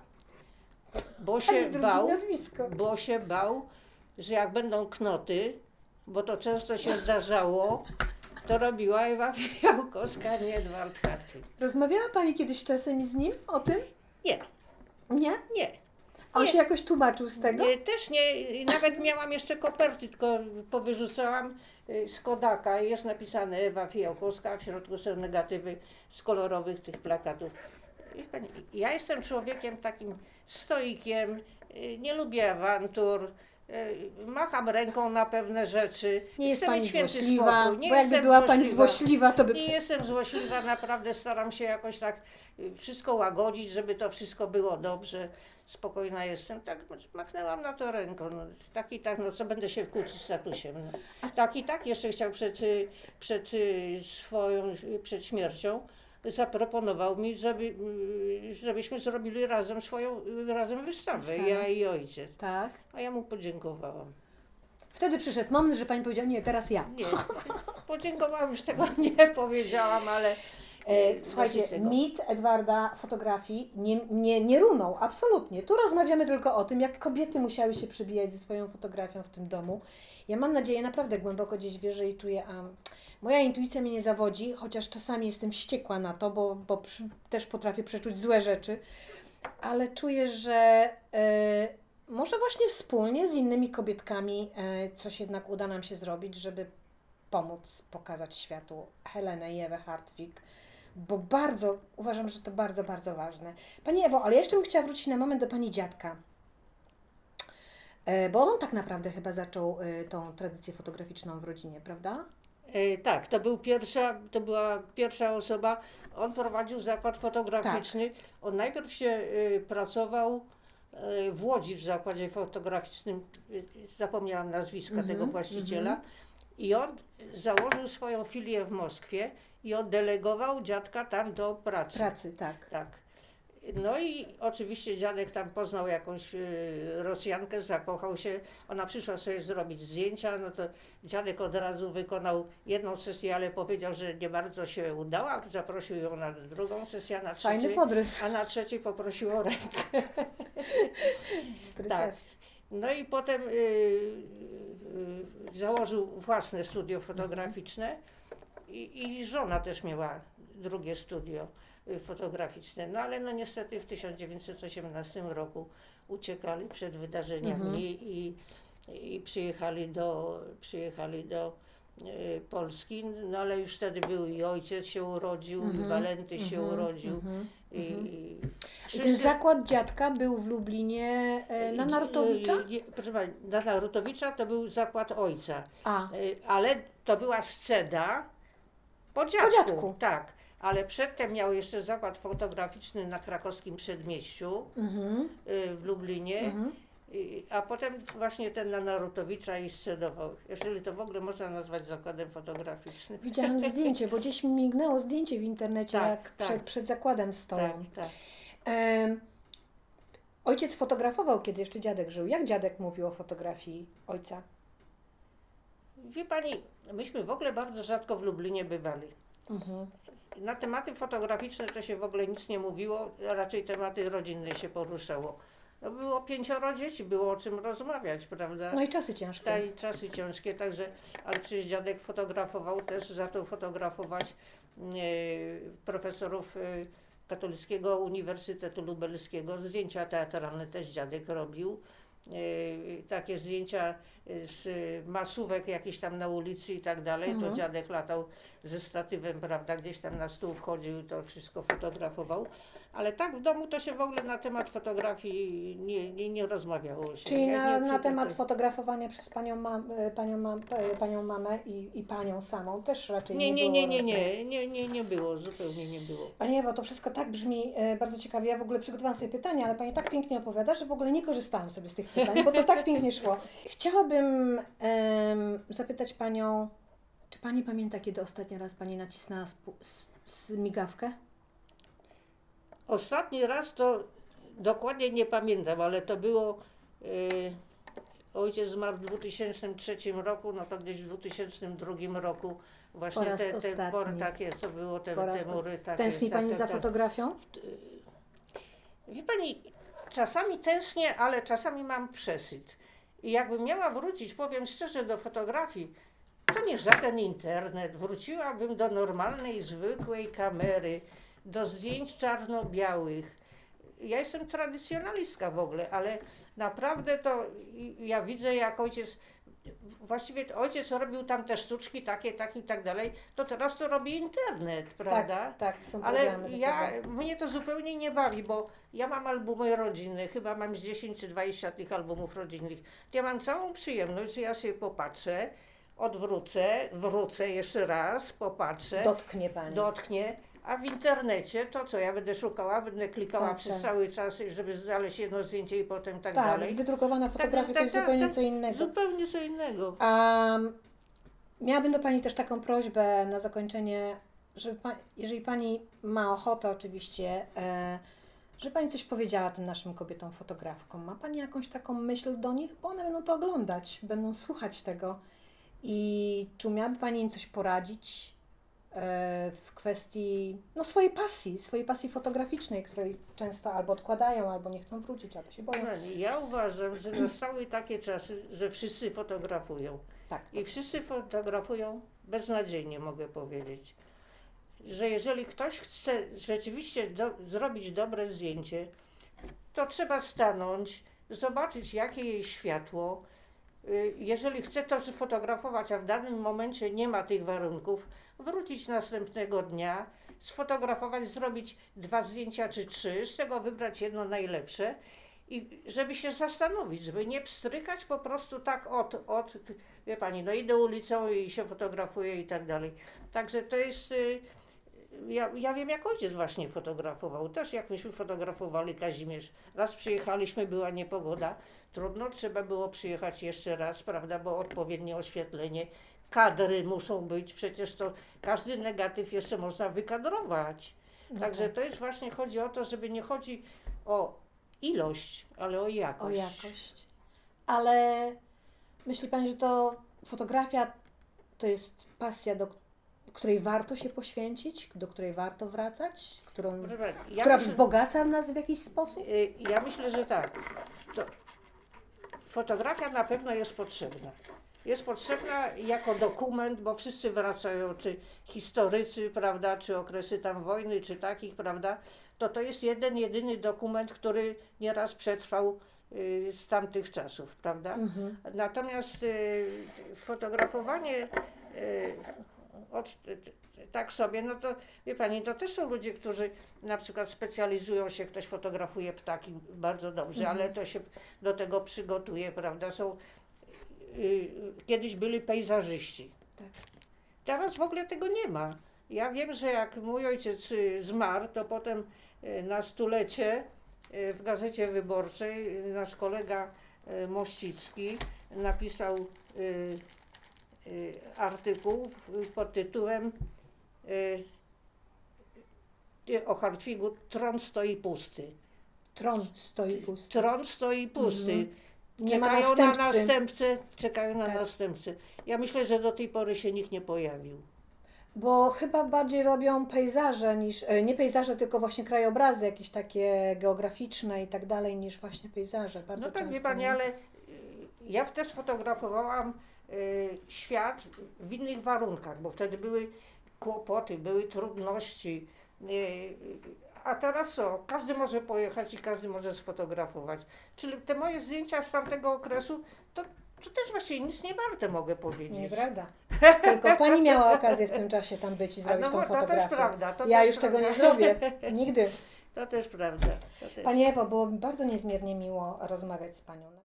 [SPEAKER 2] Bo się bał,
[SPEAKER 1] nazwisko.
[SPEAKER 2] bo się bał, że jak będą knoty, bo to często się zdarzało, to robiła Ewa Fijałkowska, nie Edward Hartwig.
[SPEAKER 1] Rozmawiała Pani kiedyś czasem z nim o tym?
[SPEAKER 2] Nie,
[SPEAKER 1] Nie?
[SPEAKER 2] nie.
[SPEAKER 1] On
[SPEAKER 2] Nie.
[SPEAKER 1] się jakoś tłumaczył z tego?
[SPEAKER 2] Nie, też nie, nawet miałam jeszcze koperty, tylko powyrzucałam y, z Kodaka. Jest napisane Ewa Fijałkowska, w środku są negatywy z kolorowych tych plakatów. Ja jestem człowiekiem takim stoikiem, y, nie lubię awantur, macham ręką na pewne rzeczy.
[SPEAKER 1] Nie jest Pani złośliwa, bo jakby była Pani złośliwa, to by...
[SPEAKER 2] Nie jestem złośliwa, naprawdę staram się jakoś tak y, wszystko łagodzić, żeby to wszystko było dobrze. Spokojna jestem. Tak machnęłam na to ręką. No, tak i tak, no co będę się kłócić z tatusiem. No. Tak i tak jeszcze chciał przed, y, przed y, swoją, przed śmiercią zaproponował mi, żeby, y, żebyśmy zrobili razem swoją, y, razem wystawę, ja i ojciec.
[SPEAKER 1] Tak.
[SPEAKER 2] A ja mu podziękowałam.
[SPEAKER 1] Wtedy przyszedł moment, że Pani powiedziała, nie, teraz ja.
[SPEAKER 2] Nie, podziękowałam, już tego nie powiedziałam, ale
[SPEAKER 1] słuchajcie,
[SPEAKER 2] Właśnie tego.
[SPEAKER 1] mit Edwarda fotografii nie, nie, nie runął, absolutnie. Tu rozmawiamy tylko o tym, jak kobiety musiały się przebijać ze swoją fotografią w tym domu. Ja mam nadzieję, naprawdę głęboko gdzieś wierzę i czuję, a moja intuicja mnie nie zawodzi, chociaż czasami jestem wściekła na to, bo, bo przy, też potrafię przeczuć złe rzeczy, ale czuję, że e, może właśnie wspólnie z innymi kobietkami e, coś jednak uda nam się zrobić, żeby pomóc pokazać światu Helenę i Ewę Hartwig, bo bardzo, uważam, że to bardzo, bardzo ważne. Pani Ewo, ale jeszcze bym chciała wrócić na moment do Pani dziadka, E, bo on tak naprawdę chyba zaczął e, tą tradycję fotograficzną w rodzinie, prawda?
[SPEAKER 2] E, tak, to, był pierwsza, to była pierwsza osoba. On prowadził zakład fotograficzny. On najpierw się pracował w Łodzi w zakładzie fotograficznym. Zapomniałam nazwiska
[SPEAKER 1] Mhm,
[SPEAKER 2] tego właściciela.
[SPEAKER 1] mhm.
[SPEAKER 2] I on założył swoją filię w Moskwie i oddelegował dziadka tam do pracy.
[SPEAKER 1] Pracy, tak.
[SPEAKER 2] Tak. No i oczywiście dziadek tam poznał jakąś y, Rosjankę, zakochał się. Ona przyszła sobie zrobić zdjęcia, no to dziadek od razu wykonał jedną sesję, ale powiedział, że nie bardzo się udała. Zaprosił ją na drugą sesję, a na
[SPEAKER 1] Fajny
[SPEAKER 2] trzeciej,
[SPEAKER 1] podryw.
[SPEAKER 2] a na trzeciej poprosił o rękę. Tak. No i potem y, y, y, założył własne studio fotograficzne i, i żona też miała drugie studio y, fotograficzne. No ale no niestety w 1918 roku uciekali przed wydarzeniami
[SPEAKER 1] Mhm.
[SPEAKER 2] i, i przyjechali do, przyjechali do y, Polski, no ale już wtedy był i ojciec się urodził, i Walenty się
[SPEAKER 1] mhm,
[SPEAKER 2] urodził.
[SPEAKER 1] mhm,
[SPEAKER 2] I,
[SPEAKER 1] mhm.
[SPEAKER 2] i
[SPEAKER 1] ten
[SPEAKER 2] wszyscy-
[SPEAKER 1] zakład dziadka był w Lublinie e, na Narutowicza?
[SPEAKER 2] Y, y, Proszę pani, na Narutowicza to był zakład ojca,
[SPEAKER 1] A,
[SPEAKER 2] Y, ale to była sceda po dziadku.
[SPEAKER 1] dziadku.
[SPEAKER 2] Tak, ale przedtem miał jeszcze zakład fotograficzny na krakowskim przedmieściu
[SPEAKER 1] mhm,
[SPEAKER 2] y, w Lublinie,
[SPEAKER 1] mhm.
[SPEAKER 2] a potem właśnie ten na Narutowicza i scedował. Jeżeli to w ogóle można nazwać zakładem fotograficznym.
[SPEAKER 1] Widziałam zdjęcie, bo gdzieś mi mignęło zdjęcie w internecie,
[SPEAKER 2] Tak,
[SPEAKER 1] jak
[SPEAKER 2] tak.
[SPEAKER 1] Przed, przed zakładem stoją.
[SPEAKER 2] Tak, tak.
[SPEAKER 1] Ojciec fotografował, kiedy jeszcze dziadek żył. Jak dziadek mówił o fotografii ojca?
[SPEAKER 2] Wie pani, myśmy w ogóle bardzo rzadko w Lublinie bywali.
[SPEAKER 1] Mhm.
[SPEAKER 2] Na tematy fotograficzne to się w ogóle nic nie mówiło, a raczej tematy rodzinne się poruszało. No było pięcioro dzieci, było o czym rozmawiać, prawda?
[SPEAKER 1] No i czasy ciężkie.
[SPEAKER 2] Ta i czasy ciężkie, także, ale przecież dziadek fotografował też, zaczął fotografować e, profesorów e, Katolickiego Uniwersytetu Lubelskiego. Zdjęcia teatralne też dziadek robił. E, takie zdjęcia e, z masówek jakieś tam na ulicy i tak dalej,
[SPEAKER 1] Mhm.
[SPEAKER 2] to dziadek latał ze statywem, prawda, gdzieś tam na stół wchodził i to wszystko fotografował. Ale tak w domu to się w ogóle na temat fotografii nie, nie, nie rozmawiało się.
[SPEAKER 1] Czyli
[SPEAKER 2] Ja
[SPEAKER 1] na,
[SPEAKER 2] nie
[SPEAKER 1] na temat
[SPEAKER 2] przygotuję-
[SPEAKER 1] fotografowania przez panią, mam, e, panią, mam, e, panią mamę i, i panią samą też raczej
[SPEAKER 2] Nie,
[SPEAKER 1] nie,
[SPEAKER 2] nie,
[SPEAKER 1] było
[SPEAKER 2] nie, nie, nie, nie, nie, nie było, zupełnie nie było.
[SPEAKER 1] Pani Ewo, to wszystko tak brzmi e, bardzo ciekawie. Ja w ogóle przygotowałam sobie pytania, ale Pani tak pięknie opowiada, że w ogóle nie korzystałam sobie z tych pytań, bo to tak pięknie szło. Chciałabym zapytać Panią, czy Pani pamięta, kiedy ostatni raz Pani nacisnęła spu- s- s- migawkę?
[SPEAKER 2] Ostatni raz to dokładnie nie pamiętam, ale to było. y, ojciec zmarł w 2003 roku, no to gdzieś w 2002 roku właśnie
[SPEAKER 1] Po raz
[SPEAKER 2] te, te pory, tak jest, to było te,
[SPEAKER 1] Po raz
[SPEAKER 2] te mury. Tak
[SPEAKER 1] Tęskni
[SPEAKER 2] jest, tak,
[SPEAKER 1] Pani
[SPEAKER 2] tak,
[SPEAKER 1] za
[SPEAKER 2] tak.
[SPEAKER 1] fotografią?
[SPEAKER 2] Wie pani, czasami tęsknię, ale czasami mam przesyt. I jakbym miała wrócić, powiem szczerze, do fotografii, to nie żaden internet. Wróciłabym do normalnej, zwykłej kamery, do zdjęć czarno-białych. ja jestem tradycjonalistka w ogóle, ale naprawdę to ja widzę jak ojciec, właściwie ojciec robił tam te sztuczki takie, takie i tak dalej, to teraz to robi internet, prawda?
[SPEAKER 1] Tak, tak, są
[SPEAKER 2] Ale ja, mnie to zupełnie nie bawi, bo ja mam albumy rodzinne, chyba mam z 10 czy 20 tych albumów rodzinnych. Ja mam całą przyjemność, że ja sobie popatrzę, odwrócę, wrócę jeszcze raz, popatrzę,
[SPEAKER 1] Dotknie Pani.
[SPEAKER 2] dotknie, a w internecie to co, ja będę szukała, będę klikała
[SPEAKER 1] Tak,
[SPEAKER 2] przez
[SPEAKER 1] tak.
[SPEAKER 2] cały czas, żeby znaleźć jedno zdjęcie i potem tak,
[SPEAKER 1] tak,
[SPEAKER 2] dalej.
[SPEAKER 1] wydrukowana fotografia
[SPEAKER 2] tak,
[SPEAKER 1] to jest
[SPEAKER 2] tak,
[SPEAKER 1] zupełnie
[SPEAKER 2] tak.
[SPEAKER 1] co innego.
[SPEAKER 2] Zupełnie co innego.
[SPEAKER 1] A miałabym do Pani też taką prośbę na zakończenie, żeby pa, jeżeli Pani ma ochotę oczywiście, e, żeby Pani coś powiedziała tym naszym kobietom fotografkom. Ma Pani jakąś taką myśl do nich? Bo one będą to oglądać, będą słuchać tego. I czy umiałaby Pani im coś poradzić w kwestii no, swojej pasji, swojej pasji fotograficznej, której często albo odkładają, albo nie chcą wrócić, albo się boją.
[SPEAKER 2] Ja uważam, że nastały takie czasy, że wszyscy fotografują.
[SPEAKER 1] Tak,
[SPEAKER 2] I wszyscy fotografują beznadziejnie, mogę powiedzieć. Że jeżeli ktoś chce rzeczywiście do, zrobić dobre zdjęcie, to trzeba stanąć, zobaczyć jakie jest światło. Y, Jeżeli chce to sfotografować, a w danym momencie nie ma tych warunków, wrócić następnego dnia, sfotografować, zrobić dwa zdjęcia czy trzy, z tego wybrać jedno najlepsze i żeby się zastanowić, żeby nie pstrykać po prostu tak od, od wie pani, no idę ulicą i się fotografuję i tak dalej. Także to jest, y, ja, ja wiem jak ojciec właśnie fotografował, też jak myśmy fotografowali Kazimierz. Raz przyjechaliśmy, była niepogoda, trudno, trzeba było przyjechać jeszcze raz, prawda, bo odpowiednie oświetlenie, kadry muszą być, przecież to każdy negatyw jeszcze można wykadrować.
[SPEAKER 1] No
[SPEAKER 2] Także
[SPEAKER 1] tak.
[SPEAKER 2] to jest właśnie, chodzi o to, żeby nie chodzi o ilość, ale o jakość.
[SPEAKER 1] O jakość. Ale myśli Pani, że to fotografia to jest pasja, do której warto się poświęcić, do której warto wracać, którą,
[SPEAKER 2] ja
[SPEAKER 1] która
[SPEAKER 2] myślę-
[SPEAKER 1] wzbogaca nas w jakiś sposób?
[SPEAKER 2] Y, Ja myślę, że tak. To fotografia na pewno jest potrzebna. Jest potrzebna jako dokument, bo wszyscy wracają, czy historycy, prawda, czy okresy tam wojny, czy takich, prawda, to to jest jeden, jedyny dokument, który nieraz przetrwał y, z tamtych czasów, prawda.
[SPEAKER 1] Mhm.
[SPEAKER 2] Natomiast y, fotografowanie y, od, tak sobie, no to wie pani, to też są ludzie, którzy na przykład specjalizują się, ktoś fotografuje ptaki bardzo dobrze,
[SPEAKER 1] Mhm.
[SPEAKER 2] ale to się do tego przygotuje, prawda? Są, y, kiedyś byli pejzażyści.
[SPEAKER 1] Tak.
[SPEAKER 2] Teraz w ogóle tego nie ma. Ja wiem, że jak mój ojciec y, zmarł, to potem y, na stulecie y, w Gazecie Wyborczej y, nasz kolega y, Mościcki napisał y, artykuł y, pod tytułem y, o Hartwigu Tron stoi pusty.
[SPEAKER 1] Tron stoi pusty.
[SPEAKER 2] Tron stoi pusty.
[SPEAKER 1] Mhm. Nie ma
[SPEAKER 2] czekają na
[SPEAKER 1] następcy.
[SPEAKER 2] następcę, czekają na
[SPEAKER 1] Tak.
[SPEAKER 2] następcę. Ja myślę, że do tej pory się nikt nie pojawił.
[SPEAKER 1] Bo chyba bardziej robią pejzaże niż, e, nie pejzaże, tylko właśnie krajobrazy jakieś takie geograficzne i tak dalej, niż właśnie pejzaże. Bardzo
[SPEAKER 2] No tak,
[SPEAKER 1] często.
[SPEAKER 2] wie Pani,
[SPEAKER 1] nie?
[SPEAKER 2] ale ja też fotografowałam świat w innych warunkach, bo wtedy były kłopoty, były trudności. y, A teraz co? Każdy może pojechać i każdy może sfotografować. Czyli te moje zdjęcia z tamtego okresu, to, to też właściwie nic nie warte, mogę powiedzieć.
[SPEAKER 1] Nieprawda. Tylko Pani miała okazję w tym czasie tam być i zrobić
[SPEAKER 2] no,
[SPEAKER 1] tą
[SPEAKER 2] bo to też
[SPEAKER 1] fotografię.
[SPEAKER 2] prawda. To
[SPEAKER 1] ja
[SPEAKER 2] też
[SPEAKER 1] już tego nie
[SPEAKER 2] prawda.
[SPEAKER 1] zrobię. Nigdy.
[SPEAKER 2] To też prawda. To też.
[SPEAKER 1] Pani Ewo, było mi bardzo niezmiernie miło rozmawiać z Panią.